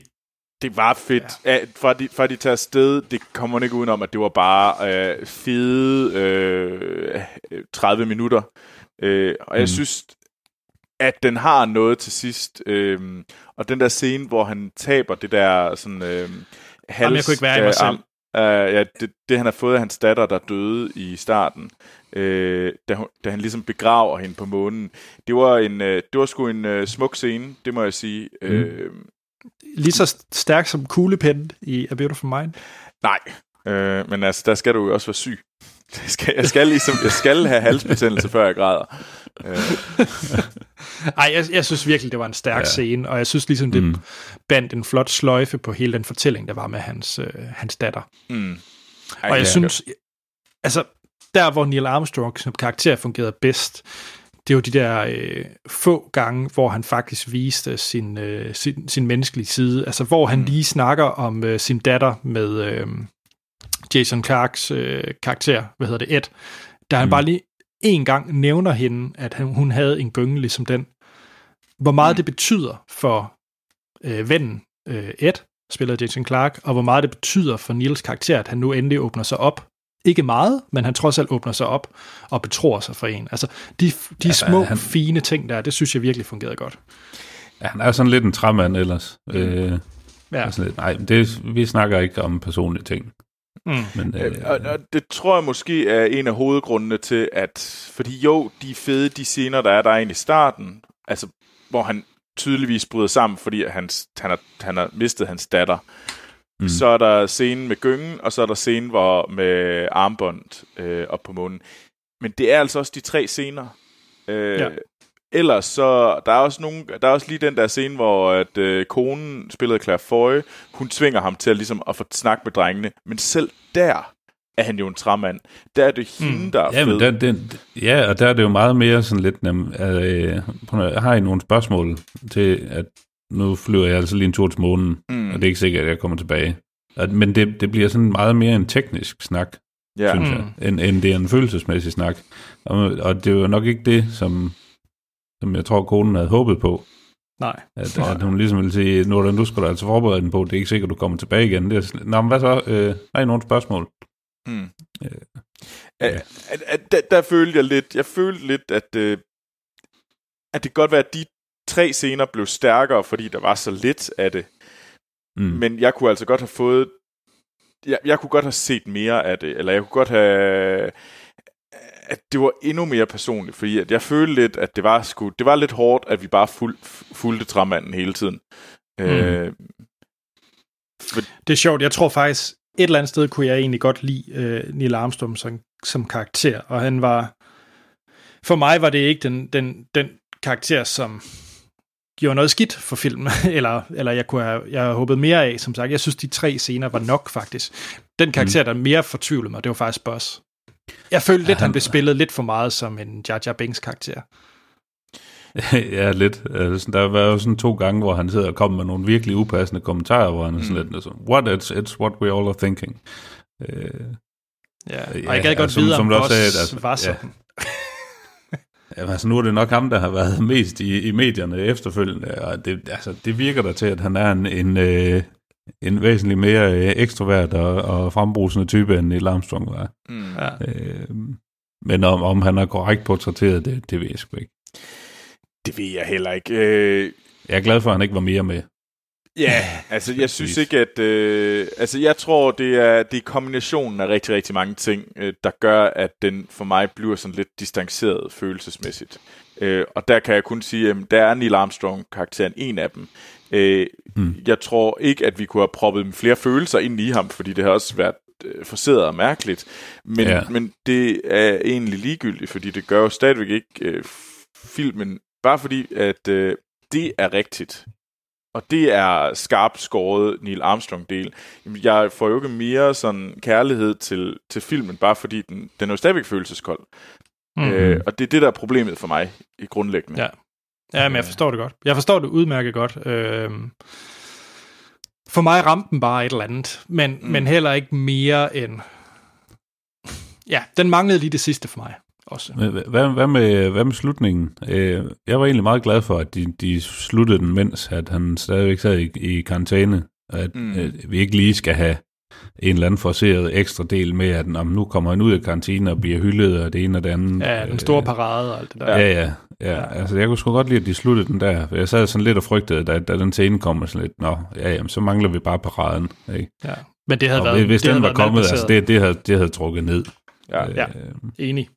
det var fedt. Ja. At, fra, de, fra de tager afsted, det kommer man ikke udenom, at det var bare øh, fede øh, 30 minutter. Øh, og jeg mm. synes, at den har noget til sidst. Øh, og den der scene, hvor han taber det der sådan... Øh, hals, Jamen, jeg kunne ikke være i mig selv. Uh, ja, det, det han har fået af hans datter, der døde i starten, uh, da, da han ligesom begraver hende på månen. Det var en, uh, det var sgu en uh, smuk scene, det må jeg sige. Mm. Uh, lige så stærk som kuglepen i A Beautiful Mind? Nej, øh, men altså, der skal du jo også være syg. Jeg skal, jeg skal, ligesom, jeg skal have halsbetændelse, før jeg græder. Øh. Ej, jeg, jeg synes virkelig, det var en stærk ja. scene, og jeg synes ligesom, det mm. bandt en flot sløjfe på hele den fortælling, der var med hans, øh, hans datter. Mm. Ej, og jeg ja, synes, altså, der hvor Neil Armstrong som karakter fungerede bedst, det var de der øh, få gange, hvor han faktisk viste sin, øh, sin, sin menneskelige side. Altså, hvor han mm. lige snakker om øh, sin datter med øh, Jason Clarks øh, karakter, hvad hedder det, Ed. Der han mm. bare lige en gang nævner hende, at han, hun havde en gynge ligesom den. Hvor meget mm. det betyder for øh, vennen øh, Ed, spiller Jason Clark, og hvor meget det betyder for Nils karakter, at han nu endelig åbner sig op. Ikke meget, men han trods alt åbner sig op og betror sig for en. Altså, de, de ja, små, han... fine ting der, det synes jeg virkelig fungerede godt. Ja, han er sådan lidt en træmand ellers. Mm. Øh, ja. Sådan lidt, nej, det, vi snakker ikke om personlige ting. Mm. Men, øh, og, og det tror jeg måske er en af hovedgrundene til, at... Fordi jo, de fede, de scener, der er der i starten, altså hvor han tydeligvis bryder sammen, fordi han, han, har, han har mistet hans datter. Mm. Så er der scenen med gyngen, og så er der scenen hvor med armbånd øh, op på månen. Men det er altså også de tre scener. Øh, ja. Ellers så, der er også nogen, der er også lige den der scene, hvor at, øh, konen spillede Claire Foy, hun tvinger ham til at, ligesom, at få snak med drengene, men selv der er han jo en træmand. Der er det hende, mm. der er ja, fed. Men der, den, ja, og der er det jo meget mere sådan lidt, nem, øh, har I nogle spørgsmål til, at nu flyver jeg altså lige en tur til månen, mm. og det er ikke sikkert, at jeg kommer tilbage. Men det, det bliver sådan meget mere en teknisk snak, ja. synes jeg, mm. end, end det er en følelsesmæssig snak. Og, og det er jo nok ikke det, som som jeg tror, konen havde håbet på. Nej. At, at hun ligesom ville sige, nu, nu skal du altså forberede den på, det er ikke sikkert, du kommer tilbage igen. Det er, Nå, men hvad så? Øh, har I nogle spørgsmål? Hmm. Øh, ja. at, at, at, der, der følte jeg lidt, jeg følte lidt, at, øh, at det kan godt være, at de tre scener blev stærkere, fordi der var så lidt af det. Mm. Men jeg kunne altså godt have fået, jeg, jeg kunne godt have set mere af det, eller jeg kunne godt have, at det var endnu mere personligt, fordi at jeg følte lidt, at det var, sgu, det var lidt hårdt, at vi bare fuld, fulgte træmanden hele tiden. Mm. Øh, for... Det er sjovt, jeg tror faktisk, et eller andet sted kunne jeg egentlig godt lide øh, Neil Armstrong som, som karakter, og han var, for mig var det ikke den, den, den karakter, som gjorde noget skidt for filmen, eller, eller jeg kunne have, jeg havde håbet mere af, som sagt. Jeg synes, de tre scener var nok, faktisk. Den karakter, mm. der mere fortvivlede mig, det var faktisk Buzz. Jeg følte lidt, ja, han, han blev spillet lidt for meget som en Jar Jar Binks karakter. ja, lidt. Altså, der var jo sådan to gange, hvor han sidder og kommer med nogle virkelig upassende kommentarer, hvor han er sådan mm. lidt, altså, what it's, it's what we all are thinking. Uh, ja, og jeg gad godt som, vide, som om også sagde, altså, var sådan. Ja. Jamen, altså, nu er det nok ham, der har været mest i, i medierne efterfølgende, og det, altså, det virker da til, at han er en, en, øh, en væsentligt mere øh, ekstrovert og, og frembrusende type, end Neil Armstrong var. Mm. Ja. Øh, men om, om han er korrekt portrætteret, det, det ved jeg sgu ikke. Det ved jeg heller ikke. Øh... Jeg er glad for, at han ikke var mere med. Ja, altså jeg synes ikke, at... Øh, altså jeg tror, det er, det er kombinationen af rigtig, rigtig mange ting, øh, der gør, at den for mig bliver sådan lidt distanceret følelsesmæssigt. Øh, og der kan jeg kun sige, at der er Neil Armstrong-karakteren en af dem. Øh, mm. Jeg tror ikke, at vi kunne have proppet flere følelser ind i ham, fordi det har også været øh, forseret og mærkeligt. Men, ja. men det er egentlig ligegyldigt, fordi det gør jo stadigvæk ikke øh, filmen, bare fordi, at øh, det er rigtigt. Og det er skarpt skåret Neil Armstrong-del. Jeg får jo ikke mere sådan kærlighed til, til filmen, bare fordi den, den er jo stadigvæk følelseskold. Mm-hmm. Øh, og det er det, der er problemet for mig i grundlæggende. Ja. Ja, men jeg forstår det godt. Jeg forstår det udmærket godt. Øh, for mig ramte den bare et eller andet, men, mm. men heller ikke mere end... Ja, den manglede lige det sidste for mig også. Hvad, hvad, med, hvad med slutningen? Øh, jeg var egentlig meget glad for, at de, de sluttede den, mens at han stadigvæk sad i, i karantæne. At, mm. at vi ikke lige skal have en eller anden forseret ekstra del med, at om nu kommer han ud af karantæne og bliver hyldet og det ene og det andet. Ja, den store parade og alt det der. Ja, ja. Ja, ja, altså jeg kunne sgu godt lide, at de sluttede den der. Jeg sad sådan lidt og frygtede, da, da den scene kom, sådan lidt, nå, ja, jamen, så mangler vi bare paraden. Ikke? Ja, men det havde og været... Hvis det den var kommet, altså det, det, havde, det havde trukket ned. Ja, øh, ja, enig.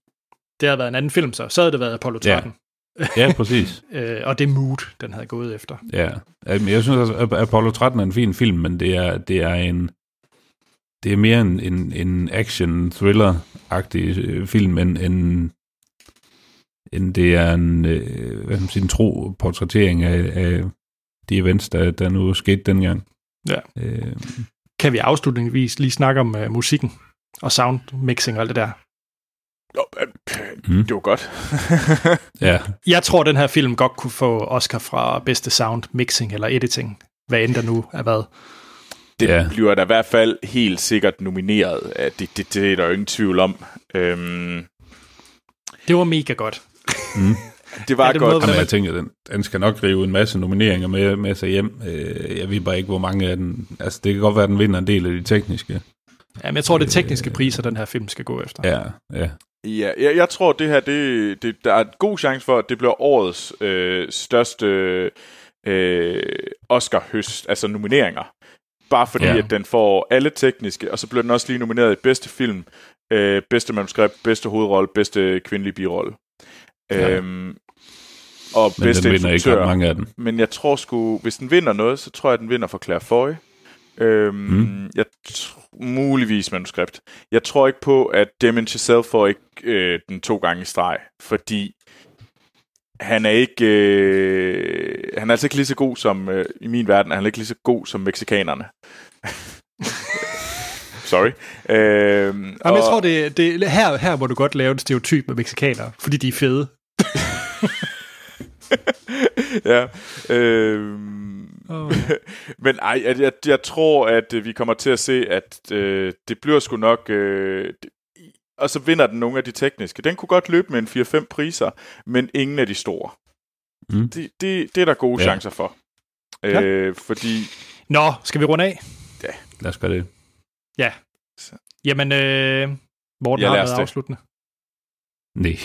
Det havde været en anden film så. Så havde det været Apollo 13. Ja, ja præcis. øh, og det er Mood, den havde gået efter. Ja, men jeg synes også, at Apollo 13 er en fin film, men det er, det er en... Det er mere en, en, en action-thriller-agtig øh, film, end, end end det er en, øh, hvad man siger, en tro portrættering af, af de events, der, der nu skete dengang. Ja. Øh, kan vi afslutningsvis lige snakke om uh, musikken og sound mixing og alt det der? Jo, mm. det var godt. ja. Jeg tror, den her film godt kunne få Oscar fra bedste sound mixing eller editing, hvad end der nu er været. Det ja. bliver der i hvert fald helt sikkert nomineret. Det, det, det er der jo ingen tvivl om. Øhm, Det var mega godt. Mm. Det var Ja, det godt. må Jamen, jeg tænker, den, den skal nok rive en masse nomineringer med, med sig hjem. Øh, jeg ved bare ikke, hvor mange af den... Altså, det kan godt være, at den vinder en del af de tekniske. Jamen, jeg tror, det er tekniske priser, den her film skal gå efter. Ja, ja. Ja, jeg, jeg tror, det her, det, det, der er en god chance for, at det bliver årets øh, største øh, Oscar-høst, altså nomineringer. Bare fordi, Ja. at den får alle tekniske, og så bliver den også lige nomineret i bedste film, øh, bedste manuskript, bedste hovedrolle, bedste kvindelige birolle. Ja. Øhm, og Men bedste den vinder ikke mange af dem. Men jeg tror sgu, hvis den vinder noget, så tror jeg, at den vinder for Claire Foy. Øhm, Mm. Jeg muligvis manuskript. Jeg tror ikke på, at Damien Chazelle får ikke øh, den to gange i streg, fordi han er ikke øh, han er altså ikke lige så god som øh, i min verden, er han ikke lige så god som meksikanerne. Sorry. Øhm, Jamen, jeg tror, det, det, her, her må du godt lave en stereotyp med mexikanere, fordi de er fede. ja. Øhm, Oh. Men ej, jeg, jeg, jeg tror, at øh, vi kommer til at se, at øh, det bliver sgu nok... Øh, det, og så vinder den nogle af de tekniske. Den kunne godt løbe med en 4-5 priser, men ingen af de store. Mm. Det, det, det er der gode Ja. ja. chancer for. Ja. Øh, fordi... Nå, skal vi runde af? Lad os gøre det. Ja. Jamen, øh, Morten Jeg har det. afsluttende. Nej.